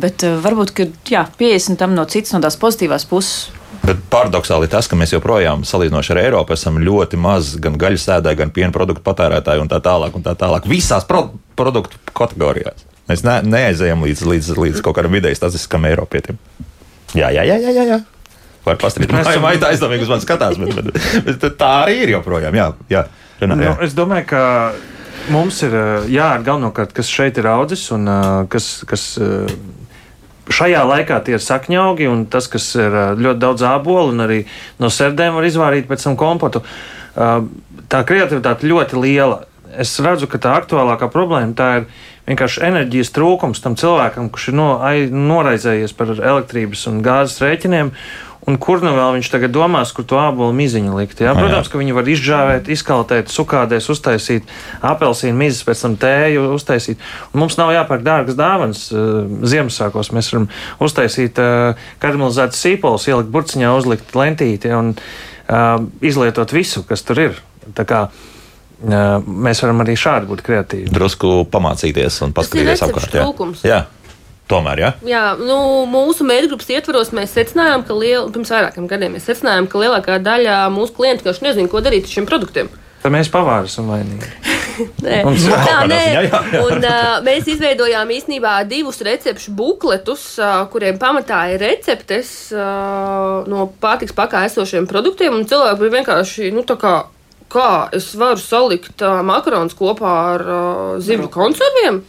bet varbūt, ka, jā, pieesim tam no citas, no tās pozitīvās puses. Bet paradoxāli ir tas, ka mēs joprojām, salīdzinot ar Eiropu, esam ļoti maz gan gaļas ēdēji, gan piena produktu patērētāji un tā tālāk. Un tā tālāk. Visās pro produktu kategorijās. Mēs ne, neaizējām līdz, līdz, līdz kaut kādam vidēji statistiskam Eiropietim. Jā, jā, jā, jā. jā, jā. Var pastrādāt, Mēs kā esam- jau tā aizdomīgi uz mani skatās, bet, bet, bet tā arī ir joprojām. Jā, jā. Renā, Nu, jā. es domāju, ka mums ir galvenokārt, kas šeit ir audzis un kas. kas Šajā laikā tie ir sakņaugi, un tas, kas ir uh, ļoti daudz ābolu, un arī no sērdēm var izvārīt pēc tam kompotu. Uh, Tā kreativitāte ļoti liela. Es redzu, ka tā aktuālākā problēma tā ir vienkārši enerģijas trūkums tam cilvēkam, kurš ir no, ai, noraizējies par elektrības un gāzes rēķiniem. Un kur nu vēl viņš tagad domās, kur to ābolu miziņu likt? Jā? jā. Protams, ka viņi var izžāvēt, izkaltēt, sukādēs, uztaisīt apelsīnu mizas, pēc tam tēju uztaisīt. Un mums nav jāpērk dārgas dāvanas uh, Ziemassvētkos. Mēs varam uztaisīt uh, karamelizētas sīpolus, ielikt burciņā, uzlikt lentīti un uh, izlietot visu, kas tur ir. Tā kā mēs varam arī šādi būt kreatīvi. Drusku pamācīties un paskatīties apkārt. jā. trūkums. Jā, tomēr, jā. Jā, nu, mūsu mērķgrupas ietvaros mēs secinājām, ka liel, pirms vairākiem gadiem mēs secinājām, ka lielākā daļa mūsu klientu vienkārši nezina, ko darīt ar šiem produktiem. Tad mēs pavāri esam vainīgi. <laughs> Nē, Un tā, kādā nē. ziņā, jā, jā. Un, uh, mēs izveidojām īstenībā divus recepšu bukletus, uh, kuriem pamatā ir receptes uh, no pārtiks pakā esošiem produktiem. un Cilvēki bija vienkārši nu, tā kā. Kā es varu salikt uh, makaronus kopā ar uh, zivju konserviem?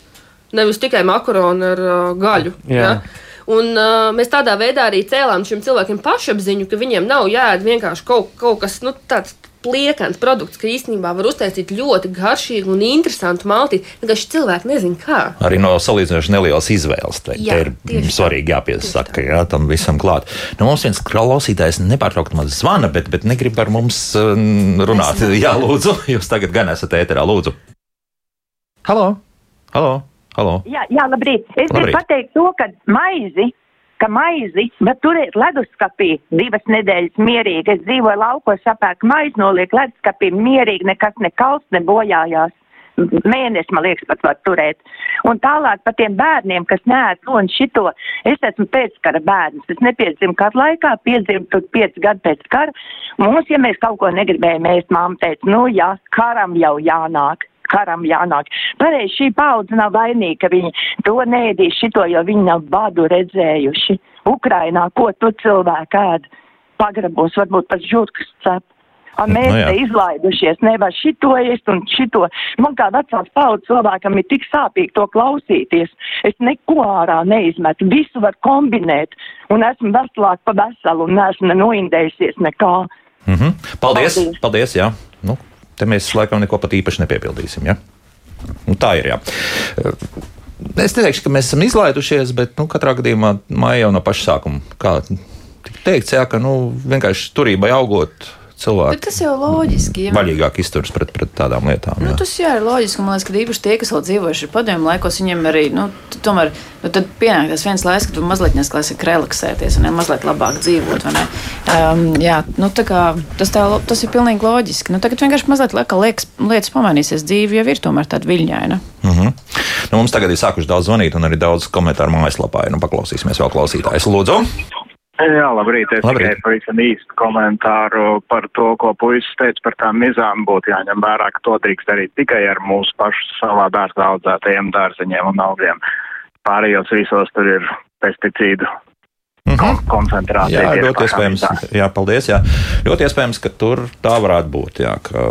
Nevis tikai makaronu ar uh, gaļu. Jā. Ja? Un, uh, mēs tādā veidā arī cēlām šiem cilvēkiem pašapziņu, ka viņiem nav jāēd vienkārši kaut, kaut kas nu, tāds pliekans produkts, ka īstenībā var uztaisīt ļoti garšīgu un interesantu maltīti. Vienkārši cilvēki nezina, kā. Arī no salīdzinoši nelielas izvēles. Te, Jā, te ir svarīgi jāpiesaka, jā, tam visam klāt. Nu, mums viens klausītājs nepārtraukti man zvana, bet, bet negrib ar mums uh, runāt. Jā, lūdzu, jūs tagad gan esat ēterā, lūdzu. Halo! Halo! Halo. Jā, jā, labrīt. Es gribu pateikt to, ka maizi, ka maizi, bet turēt leduskapī divas nedēļas mierīgi. Es dzīvoju laukos, sapērku maizi, noliek leduskapī mierīgi, nekas nekals, nebojājās. Mēnesi, man liekas, pat var turēt. Un tālāk par tiem bērniem, kas nēd to un šito. Es esmu pēckara bērns. Es nepiedzimu kara laikā, piedzimu tur pieci gadi pēc kara. Mums, ja mēs kaut ko negribējām ēst, māma teica, nu jā, karam jau jānāk karam jānāk. Pareizi šī paudze nav vainīga, ka viņi to nēdīs šito, jo viņi nav badu redzējuši. Ukrainā, ko tu cilvēki ēd? Pagrabos, varbūt pat žurkas cep. Un mēs jā. te izlaidušies, nevar šito ēst un šito. Man kā vecās paudzes cilvēkam ir tik sāpīgi to klausīties. Es neko ārā neizmetu, visu var kombinēt. Un esmu veselāk pa veselu un neesmu noindējusies nekā. Mhm. Paldies! Paldies. Paldies! Jā. Nu, te mēs laikam neko pat īpaši nepiepildīsim. Ja? Nu, tā ir. Jā. Es neteikšu, ka mēs esam izlaidušies, bet nu, katrā gadījumā māja jau no paša sākuma. Kā tika teikts, jā, ka nu, vienkārši turībai augot, cilvēki Bet tas jau loģiski. Ja vaļīgāk izturas pret, pret tādām lietām. Nu, jā. tas jā, ir loģiski. Man liekas, ka īpaši tie, kas vēl dzīvojuši padomju laikos, viņiem arī nu, tomēr nu, tad pienāk tas viens laiks, kad tu mazliet nesklāsi relaksēties un ne, mazliet labāk dzīvot. Um, jā, nu, tā kā, tas, tā, tas ir pilnīgi loģiski. Nu, tagad vienkārši mazliet lieka, liekas, lietas pamainīsies. Dzīve jau ir tomēr tāda viļņaina. Uh -huh. nu, mums tagad ir sākuši daudz zvanīt, un arī daudz komentāru mājaslapā. Nu, paklausīsimies vēl klausītājus. Lūdzu! Jā, labrīt. Es Labrīt. tikai pavisam īstu komentāru par to, ko puisis teica par tām mizām. Būtu jāņem vērā, ka to drīkst darīt tikai ar mūsu pašu savā dārzā audzētajiem dārzeņiem un augiem. Pārējos visos tur ir pesticīdu kon koncentrācija. Jā, ļoti iespējams, jā, paldies. Jā. Ļoti iespējams, ka tur tā varētu būt. Jā, ka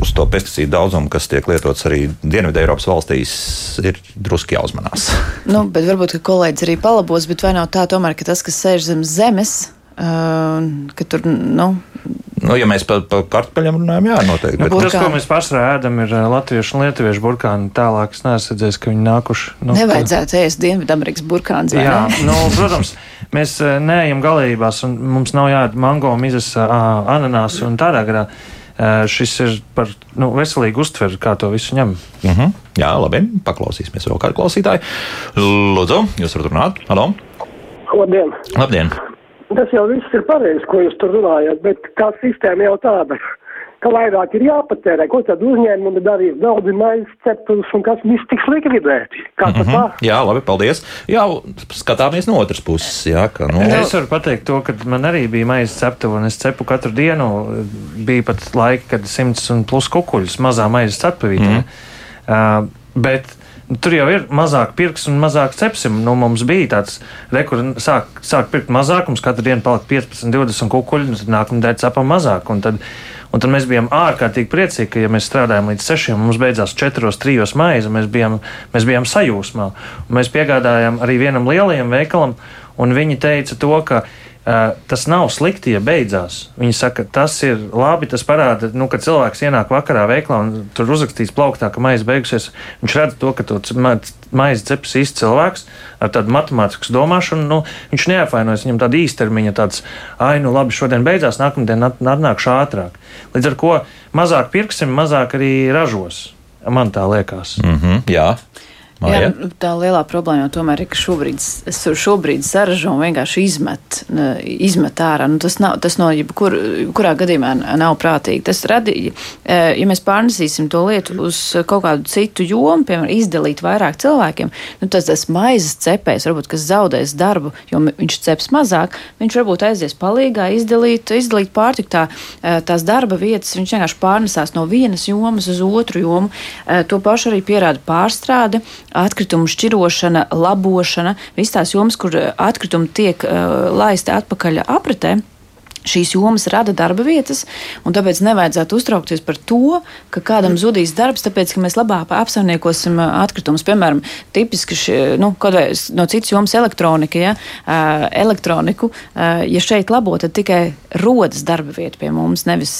uz to pesticīdu daudzumu, kas tiek lietots arī Dienvidē Eiropas valstīs, ir druski jāuzmanās. Nu, bet varbūt ka kolēģis arī palabos, bet vai nav tā, tomēr, ka tas, kas sēž zem zemes, uh, ka tur, nu, Nu, ja mēs par pa kartupeļiem runājam, jā, noteikti. Nu, Bet, tas, ko Burkāni. mēs pārsvarā ēdam, ir latviešu un lietuviešu burkāni. Tālāk es neesmu redzējis, ka viņi nākuši. Nu, nevajadzētu ēst Dienvidamerikas burkāns. vai Jā, ne? nu, protams, mēs neejam galībās, un mums nav jāēd mango, mizas, ananās un tādā garā. Šis ir par nu, veselīgu uztveri, kā to visu ņem. uh -huh. Jā, labi. Paklausīsimies vēl kādu klausītāju. Lūdzu, jūs varat runāt? Halo! Labdien! Labdien! Tas jau viss ir pareizi, ko jūs tur runājat, bet tā sistēma jau tāda, ka vairāk ir jāpatērē. Ko tad uzņēmumi darīs? Daudz maizes cepures un kas viss tiks likvidēti. Kā tad tā? Jā, labi, paldies. Jā, skatāmies no otras puses. Jā, ka, nu, Es varu pateikt to, ka man arī bija maizes ceptuve, un es cepu katru dienu. Bija pat laiki, kad simts un plus kukuļus mazā maizes ceptuvītē. Mm. Uh, bet nu, tur jau ir mazāk pirks un mazāk cepsim. Nu, mums bija tāds, re, kur sāk, sāk pirkt mazāk, mums katru dienu palika 15, 20 kukuļi, un tad nākamā dēļ cepam mazāk. Un tad, Un tad mēs bijām ārkārtīgi priecīgi, ka, ja mēs strādājām līdz sešiem, mums beidzās četros, trijos maize, mēs bijām, mēs bijām sajūsmā. Un mēs piegādājām arī vienam lielajam veikalam, un viņi teica to, ka uh, tas nav slikti, ja beidzās. Viņi saka, tas ir labi, tas parāda, nu, ka cilvēks ienāk vakarā veiklā un tur uzrakstīts plauktā, ka maize beigusies. Viņš redz to, ka to c- ma- maize ceps īsts cilvēks ar tādu matemātisku domāšanu. Nu, viņš neapvainojas, viņam tāda īstermiņa, tāds, ah, nu labi, šodien beidzās, nākamdien at- atnākšu ātrāk. Līdz ar to mazāk pirksim, mazāk arī ražos. Man tā liekas. mm -hmm, jā. Jā, Māja? nu, tā lielā problēma jau tomēr ir, ka šobrīd, šobrīd saražo un vienkārši izmet, izmet ārā. Nu, tas, nav, tas no jebkur, jebkurā gadījumā nav prātīgi. Tas radīja, eh, ja mēs pārnesīsim to lietu uz kaut kādu citu jomu, piemēram, izdalīt vairāk cilvēkiem, nu, tas, tas maizes cepējs, varbūt, kas zaudēs darbu, jo viņš ceps mazāk, viņš varbūt aizies palīgā izdalīt, izdalīt pārtiku tā, eh, tās darba vietas, viņš vienkārši pārnesās no vienas jomas uz otru jomu. Eh, To pašu arī pierāda pārstrāde atkritumu šķirošana, labošana, visas tās jomas, kur eh, atkritumi tiek uh, laisti atpakaļ apritē. Šīs jomas rada darba vietas, un tāpēc nevajadzētu uztraukties par to, ka kādam zudīs darbs, tāpēc ka mēs labāk apsaimniekosim ā, atkritumus. Piemēram, tipiski ši, nu, no citas jomas elektronika, ja, ā, elektroniku, ā, ja šeit labo, tad tikai rodas darba vieta pie mums, nevis.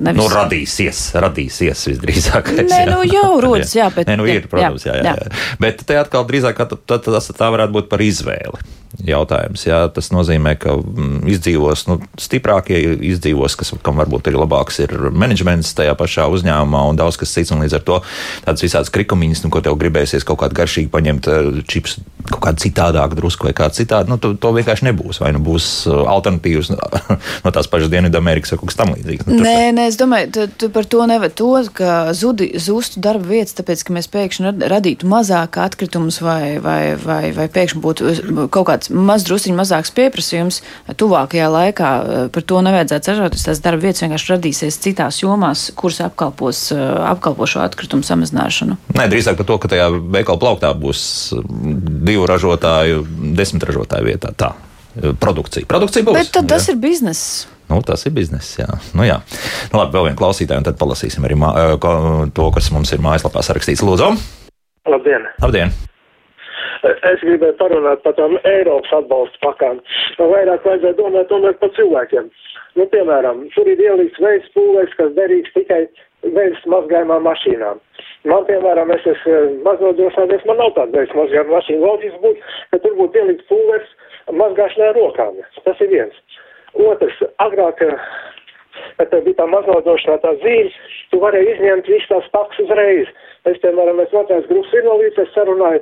nevis Nu, radīsies, radīsies visdrīzāk. Nē, nu, jau rodas, jā, <laughs> bet- Nē, nu, ir, jā, protams, jā, jā, jā. jā. Bet te atkal drīzāk tad, tas tā varētu būt par izvēli. Jautājums, jā, tas nozīmē, ka mm, izdzīvos nu, stiprākie, izdzīvos, kas, kam varbūt ir labāks, ir menedžments tajā pašā uzņēmumā un daudz kas cits. Līdz ar to tādas visādas krikumiņas, nu, ko tev gribēsies kaut kādu garšīgu paņemt, eh, čips kaut kādu citādāku drusku vai kā citādi, nu, to, to vienkārši nebūs. Vai nu būs eh, alternatīvas <laughs> no tās pašas Dienvidamerikas vai kaut kas tam līdzīgs. Nu, tur- Nē, nē, es domāju, tu, tu par to nevar to, ka zudi, zustu darba vietas, tāpēc, ka mēs pēkšņi rad- radītu mazāk atkritumus vai, vai, vai, vai pēkšņi būtu kaut kāds maz drusciņš mazāks pieprasījums tuvākajā laikā. eh, Par to nevajadzētu sažoties. Tās darba vietas vienkārši radīsies citās jomās, kuras apkalpos, eh, apkalpo šo atkritumu samazināšanu. Nē, drīzāk par to, ka tajā veikala plauktā būs mm, divu ražotāju, desmit ražotāju vietā. Tā eh, produkcija. Produkcija būs. Bet tad tas jā. ir bizness. Nu, tas ir bizness. Jā, nu, jā. Nu, labi, vēl vienu klausītāju, un tad palasīsim arī eh, to, kas mums ir mājaslapā sarakstīts. Lūdzu, Labdien! labdien! Es gribēju parunāt par tām Eiropas atbalsta pakām. Vairāk vajadzētu domāt tomēr par cilvēkiem. Nu, piemēram, tur ir ielikts veids pūlēs, kas derīgs tikai veids mazgājumām mašīnām. Man, piemēram, es esmu maznodrošināties, man nav tāda veids mazgājuma mašīna. Loģiski būtu, ka tur būtu ielikts pūlēs mazgāšanai rokām. Tas ir viens. Otrs, agrāk eh, bet tev bija tā maznodošanā tā zīme, tu varēji izņemt visas tās pakas uzreiz. Es, piemēram, es vecais grupas invalīds, es sarunāju,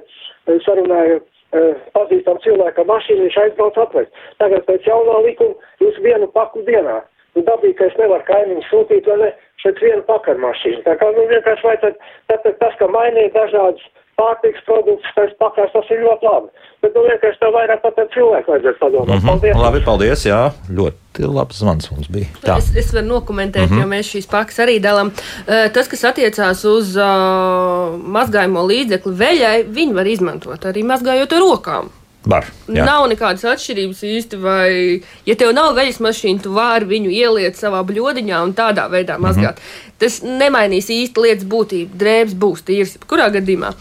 sarunāju uh, pazīstam cilvēkam mašīnu, viņš aizbrauc atvest. Tagad pēc jaunā likuma jūs vienu paku dienā. Nu, dabīgi, ka es nevaru kaimiņu sūtīt, vai ne, šeit vienu pakaļ mašīnu. Tā kā, nu, vienkārši vajadzētu, tātad tas, ka mainīja dažādas pārtiks produktus, tas pakās, tas ir ļoti labi. Bet, nu, vienkārši tā vairāk pat ar cilvēku vajadzētu padomāt. Mm -hmm. Paldies! Labi, paldies, jā, ļoti labs zvans mums bija. Tā. Es, es varu nokomentēt, mm -hmm. jo mēs šīs pakas arī dalām. Uh, tas, kas attiecās uz uh, mazgājumu līdzekli veļai, viņi var izmantot arī mazgājot ar rokām. Var, jā. nav nekādas atšķirības īsti. Vai, ja tev nav veļas mašīna, tu vari viņu ieliet savā bļodiņā un tādā veidā mazgāt. Mm -hmm. Tas nemainīs īsti lietas būtību. Drēbes būs tīras, kurā gadījumā.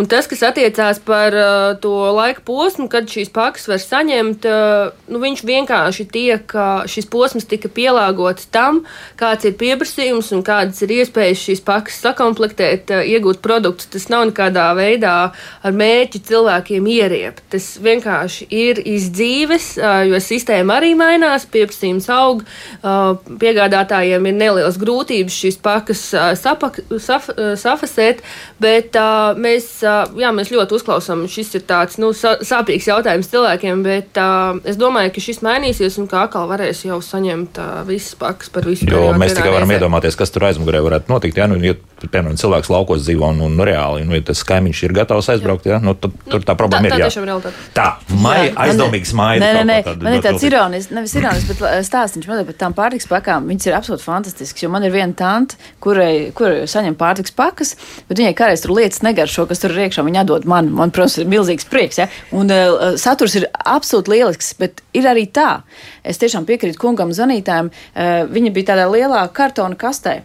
Un tas, kas attiecās par uh, to laika posmu, kad šīs pakas var saņemt, uh, nu, viņš vienkārši tiek, uh, šis posms tika pielāgots tam, kāds ir pieprasījums un kādas ir iespējas šīs pakas sakomplektēt, uh, iegūt produktus. Tas nav nekādā veidā ar mērķi cilvēkiem ieriept. Tas vienkārši ir izdzīves, uh, jo sistēma arī mainās, pieprasījums aug, uh, piegādātājiem ir nelielas grūtības šīs pakas sapak, saf, safasēt, bet mēs, jā, mēs ļoti uzklausām. Šis ir tāds nu, sāpīgs jautājums cilvēkiem, bet es domāju, ka šis mainīsies un ka atkal varēs jau saņemt visas pakas par visu. Jo mēs tikai varam reizē. iedomāties, kas tur aizmugurē varētu notikt. Ja, nu, ja, piemēram, cilvēks laukos dzīvo un, un reāli, nu, ja tas kaimiņš ir gatavs aizbraukt, ja, nu, tad tur tā problēma tā, ir. tā jā. tiešām ir realitāte. Tā, maija, Jā, ir- smaida. Nē, nē, nē, ko tādu man ir tāds ironisks, nevis ironisks, bet uh, stāstīns man ir par tām pārtiks pakām. Viņas ir absolūti fantastiskas, jo man ir viena tante, kurai, kurai saņem pārtiks pakas, bet viņai kādreiz tur lietas negaršo, kas tur ir iekšā. Viņa dod man, man, protams, ir milzīgs prieks. Ja? Un uh, saturs ir absolūti lielisks, bet ir arī tā. Es tiešām piekrītu kungam zvanītājiem. Uh, viņa bija tādā lielā kartona kastē.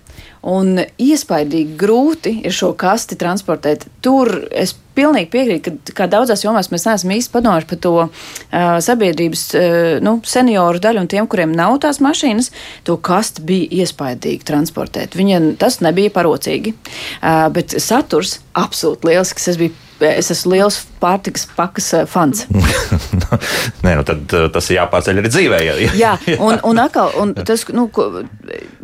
Un iespaidīgi grūti ir šo kasti transportēt. Tur es pilnīgi piekrītu, ka kā daudzās jomās mēs neesam īsti padomājuši par to uh, sabiedrības uh, nu, senioru daļu un tiem, kuriem nav tās mašīnas, to kasti bija iespaidīgi transportēt. Viņiem tas nebija parocīgi, uh, bet saturs absolūti lielisks. Es, biju, es esmu liels pārtikas pakas uh, fans. <laughs> Nē, nu tad uh, tas ir jāpārceļ arī dzīvē. Ja, <laughs> Jā, un, un atkal, un tas, nu, ko,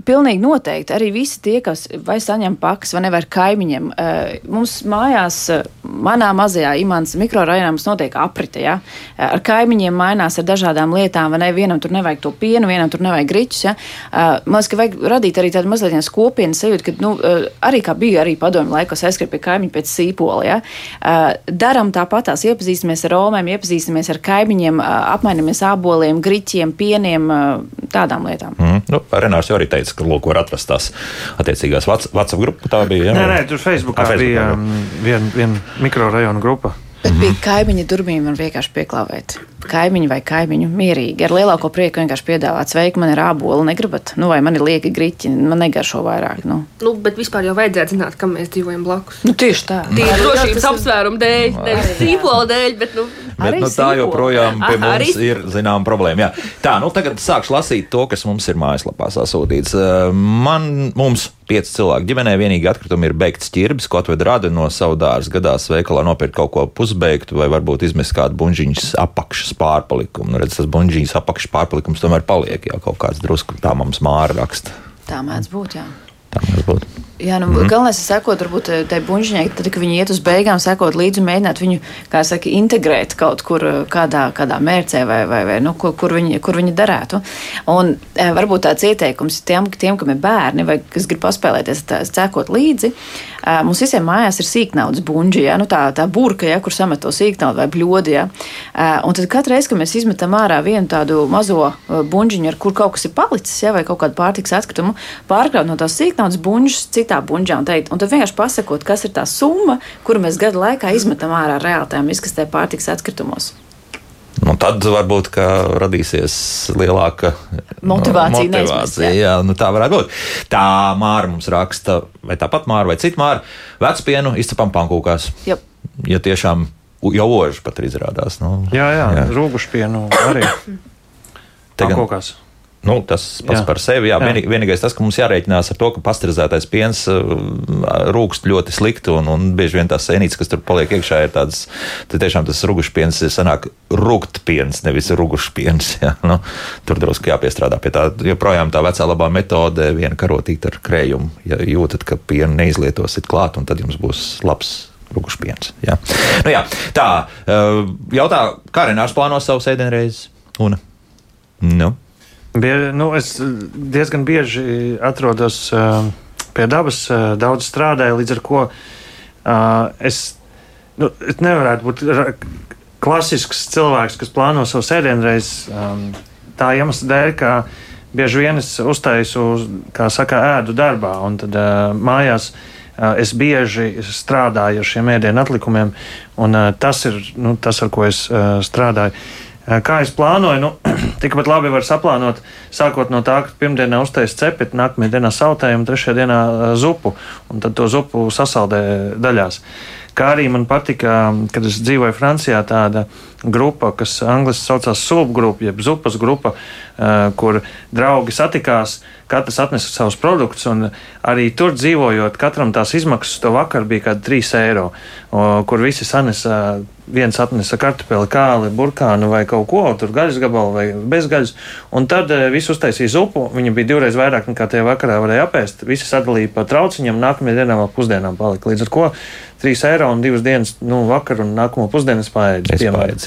pilnīgi noteikti arī visi tie, kas vai saņem pakas, vai nevar kaimiņiem. eh, Mums mājās, eh, manā mazajā imants mikrorajonā mums notiek aprite, ja? Eh, ar kaimiņiem mainās ar dažādām lietām, vai ne, vienam tur nevajag to pienu, vienam tur nevajag griķus, ja? Eh, Man liekas, ka vajag radīt arī tādu mazliet kopienas sajūtu, ka, nu, eh, arī kā bija arī padomju laikos aizskriet pie kaimiņa pēc sīpola, ja? Eh, Daram tāpatās, iepazīstamies ar romēm, iepazīstamies ar kaimiņiem, apmainamies āboliem, griķiem, pieniem, tādām lietām. Mm. Nu, Renārs jau arī teica, ka lūk, var atrast tās attiecīgās Whats- WhatsApp grupas. Tā bija. Ja? Nē, nē, tur Facebookā Ah, Facebookā, bija jā. viena vien mikrorajona grupa. Bet pie kaimiņa durvīm var vienkārši pieklāvēt. Kaimiņu vai kaimiņu mierīgi. Ar lielāko prieku vienkārši piedāvāt, sveiki, man ir ābola, negribat, nu vai man ir lieki griķi, man negaršo vairāk. Nu, Nu, bet vispār jau vajadzētu zināt, kam mēs dzīvojam blakus. nu tieši tā. Tīri drošības apsvērumu dēļ, nevis sīpola dēļ, bet nu, Bet nu, tā joprojām pie Aha, mums arī- ir zināma problēma. Jā. Tā, nu tagad sākšu lasīt to, kas mums ir mājaslapā sasūtīts. Man, mums, pieci cilvēki ģimenē, vienīgi atkritumi ir beigts ķirbis, ko atved rada no savu dārza gadās veikalā nopirkt kaut ko pusbeigtu vai varbūt izmest kādu buļģiņas apakšas pārpalikumu. Nu, redz, tas buļģiņas apakšas pārpalikums tomēr paliek, jā, kaut kāds drusku tā mums māra raksta. Tā mēdz būt, jā. Tā mums būtu. Jā, nu, mm. galvenais ir sekot, varbūt tai buļģiņai, tad, kad viņi iet uz beigām, sekot līdzi mēģināt viņu, kā saka, integrēt kaut kur eh, kādā, kādā mērcē vai, vai, vai nu, kur, kur, viņi, kur viņi darētu. Un e, varbūt tāds ieteikums tiem, tiem, kam ir bērni vai kas grib paspēlēties, tā, sekot līdzi. Mums visiem mājās ir sīknaudas buļģi, ja? nu, tā, tā burka, ja, kur samet to sīknaudu vai bļodi. Ja? Un tad katru reizi, kad mēs izmetam ārā vienu tādu mazo ar kur kaut kas ir palicis, ja? vai kaut kādu pārtiks atkritumu, pārkraut no tās sīknaudas buļģas citā buļģā un teikt, un tad vienkārši pasakot, kas ir tā summa, kuru mēs gadu laikā izmetam ārā reāli tajā izkastē pārtiks atkritumos. Nu, tad varbūt ka radīsies lielāka Motivācija motivācija neizmest, jā. jā, nu, tā varētu būt. Tā māra mums raksta, vai tāpat māra, vai cita māra. Vecpienu izcepam pankūkās. Jop. Ja tiešām jau oži pat ir izrādās. Nu, Jā, jā, jā. rūgušpienu arī. Te gan- Pankokās. Nu, tas pats jā. par sevi. Jā, jā. Vienī, vienīgais tas, ka mums jārēķinās ar to, ka pasteurizētais piens rūkst ļoti slikti, un, un bieži vien tās sēnītes, kas tur paliek iekšā, ir tādas, tad tiešām tas rūgušs piens sanāk rūkt piens, nevis rūgušs piens. <laughs> Jā. Nu, tur drusku jāpiestrādā pie tā. Joprojām tā vecā labā metode, viena karotīte ar krējumu. Ja jūtat, ka pienu neizlietosiet klāt, un tad jums būs labs rūgušpiens. Jā. Nu, jā, tā, jautā, kā Renārs plāno savu sēdienreizi? Un, nu. Bie, nu, es diezgan bieži atrodos uh, pie dabas, uh, daudz strādāju, līdz ar to uh, es, nu, es nevarētu būt klasisks cilvēks, kas plāno savu sēdienreizi um, tā iemesla dēļ, ka bieži vien es uztaisu, kā saka, ēdu darbā, un tad uh, mājās. Uh, es bieži strādāju ar šiem ēdienu atlikumiem, un uh, tas ir nu, tas, ar ko es uh, strādāju. Kā es plānoju, nu, <clears throat> tikpat labi var saplānot, sākot no tā, ka pirmdienā uztaisīs cepeti, nākamajā dienā sautējumu, trešajā dienā zupu, un tad to zupu sasaldē daļās. Kā arī man patika, kad es dzīvoju Francijā, tāda grupa, kas angļuiski saucās subgrupa, jeb zupas grupa, kur draugi satikās, katrs atnesa savus produktus, un arī tur dzīvojot, katram tās izmaksas to vakar bija kaut kādi 3 eiro, kur visi sanesa, viens atnesa kartupeli, kāli, burkānu vai kaut ko, tur gaļas gabalu vai bezgaļas, un tad visi uztaisīja zupu, viņa bija divreiz vairāk nekā tie vakarā varēja apēst, visi sadalīja pa trauciņam, nākamajā dienā vēl pusdienām palika, līdz ar ko 3 eiro un 2 dienas, nu, vakar un nākamo pusdienu es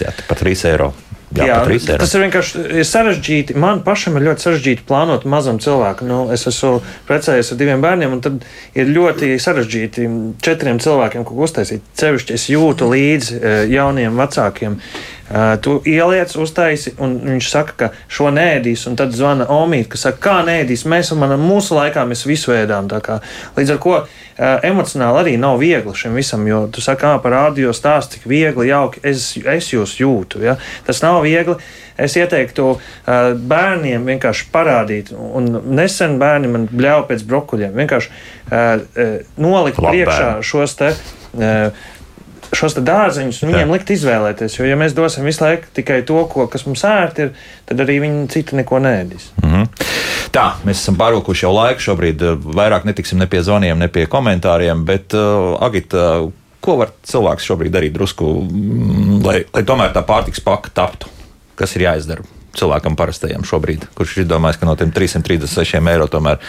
jā, pat 3 eiro. Jā, jā tas ir vienkārši ir sarežģīti. Man pašam ir ļoti sarežģīti plānot mazam cilvēkam. Nu, es esmu precējies ar diviem bērniem, un tad ir ļoti sarežģīti četriem cilvēkiem kaut ko uztaisīt. Cevišķi es jūtu līdzi e, jauniem vecākiem. Uh, tu ieliec, uztaisi, un viņš saka, ka šo nēdīs, un tad zvana Omīte, kas saka, kā nēdīs. Mēs manam, mūsu laikā mēs visu ēdām. Līdz ar to emocionāli arī nav viegli šim visam, jo tu saki, kā par rādio stāstu, cik viegli, jauki es, es jūs jūtu. Ja? Tas nav viegli. Es ieteiktu bērniem vienkārši parādīt, un nesen bērni man bļāva pēc brokuļiem. Vienkārši nolikt Labi, priekšā šos te. Uh, šos dārziņus un viņiem likt izvēlēties. Jo, ja mēs dosim visu laiku tikai to, ko, kas mums ērti ir, tad arī viņi citi neko nēdīs. Mm -hmm. Tā, mēs esam pārvilkuši jau laiku. Šobrīd eh, vairāk netiksim ne pie zvaniem, ne pie komentāriem, bet uh, Agita, ko var cilvēks šobrīd darīt drusku, mm, lai, lai tomēr tā pārtiks paka taptu? Kas ir jāizdara? cilvēkam parastajam šobrīd, kurš ir izdomājis, ka no tiem 336 eiro tomēr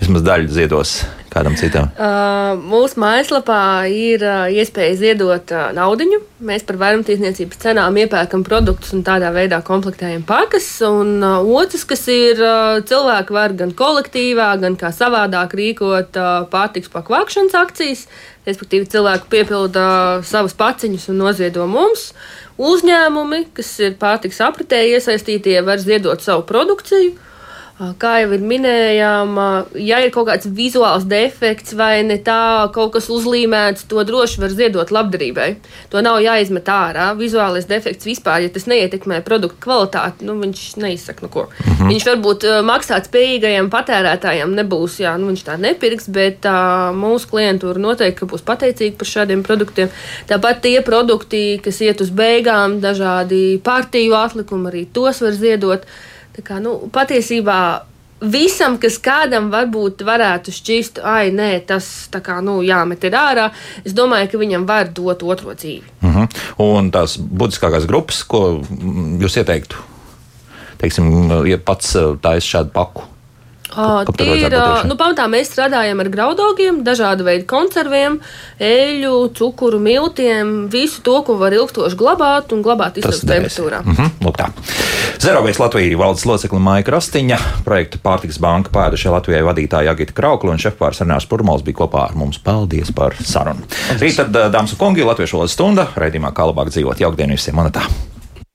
vismaz daļu ziedos kādam citam? Uh, mūsu mājaslapā ir uh, iespēja ziedot uh, naudu. Mēs par vairumtirdzniecības cenām iepērkam produktus un tādā veidā komplektējam pakas. Un uh, otrs, kas ir, uh, cilvēki var gan kolektīvā, gan kā savādāk rīkot uh, pārtiks pakvākšanas akcijas. Respektīvi, cilvēki piepilda savus paciņus un noziedo mums. Uzņēmumi, kas ir pārtiks apritē iesaistītie, var ziedot savu produkciju. Kā jau minējām, ja ir kaut kāds vizuāls defekts vai ne tā, kaut kas uzlīmēts, to droši var ziedot labdarībai. To nav jāizmet ārā. Vizuālais defekts vispār, ja tas neietekmē produktu kvalitāti, nu, viņš neizsaka neko. Mm -hmm. Viņš varbūt maksāt spējīgajiem patērētājiem nebūs, jā, nu, viņš tā nepirks, bet tā, mūsu klientūra noteikti būs pateicīga par šādiem produktiem. Tāpat tie produkti, kas iet uz beigām, dažādi partiju atlikumi, arī tos var ziedot. Tā kā, nu, patiesībā visam, kas kādam varbūt varētu šķist, ai, nē, tas tā kā, nu, jāmet ir ārā, es domāju, ka viņam var dot otro dzīvi. Uh mhm. -huh. Un tās būtiskākās grupas, ko jūs ieteiktu? Teiksim, ja pats taisa šādu paku. Tie ir, nu, pamatā mēs strādājam ar graudogiem, dažādu veidu konserviem, eļļu, cukuru, miltiem, visu to, ko var ilgstoši glabāt un glabāt istabas temperatūrā. Mm -hmm. Zerovēs Latvijas valdes locekli Maija Krastiņa, projekta pārtiks banka pēdušie Latvijai vadītāja Agita Kraukla un šefpārs Renārs Purmals bija kopā ar mums. Paldies par sarunu. Rīt tad, dāmas un kungi, Latviešu valodas stunda, raidījumā kā labāk dzīvot jaukdienu visiem monetā.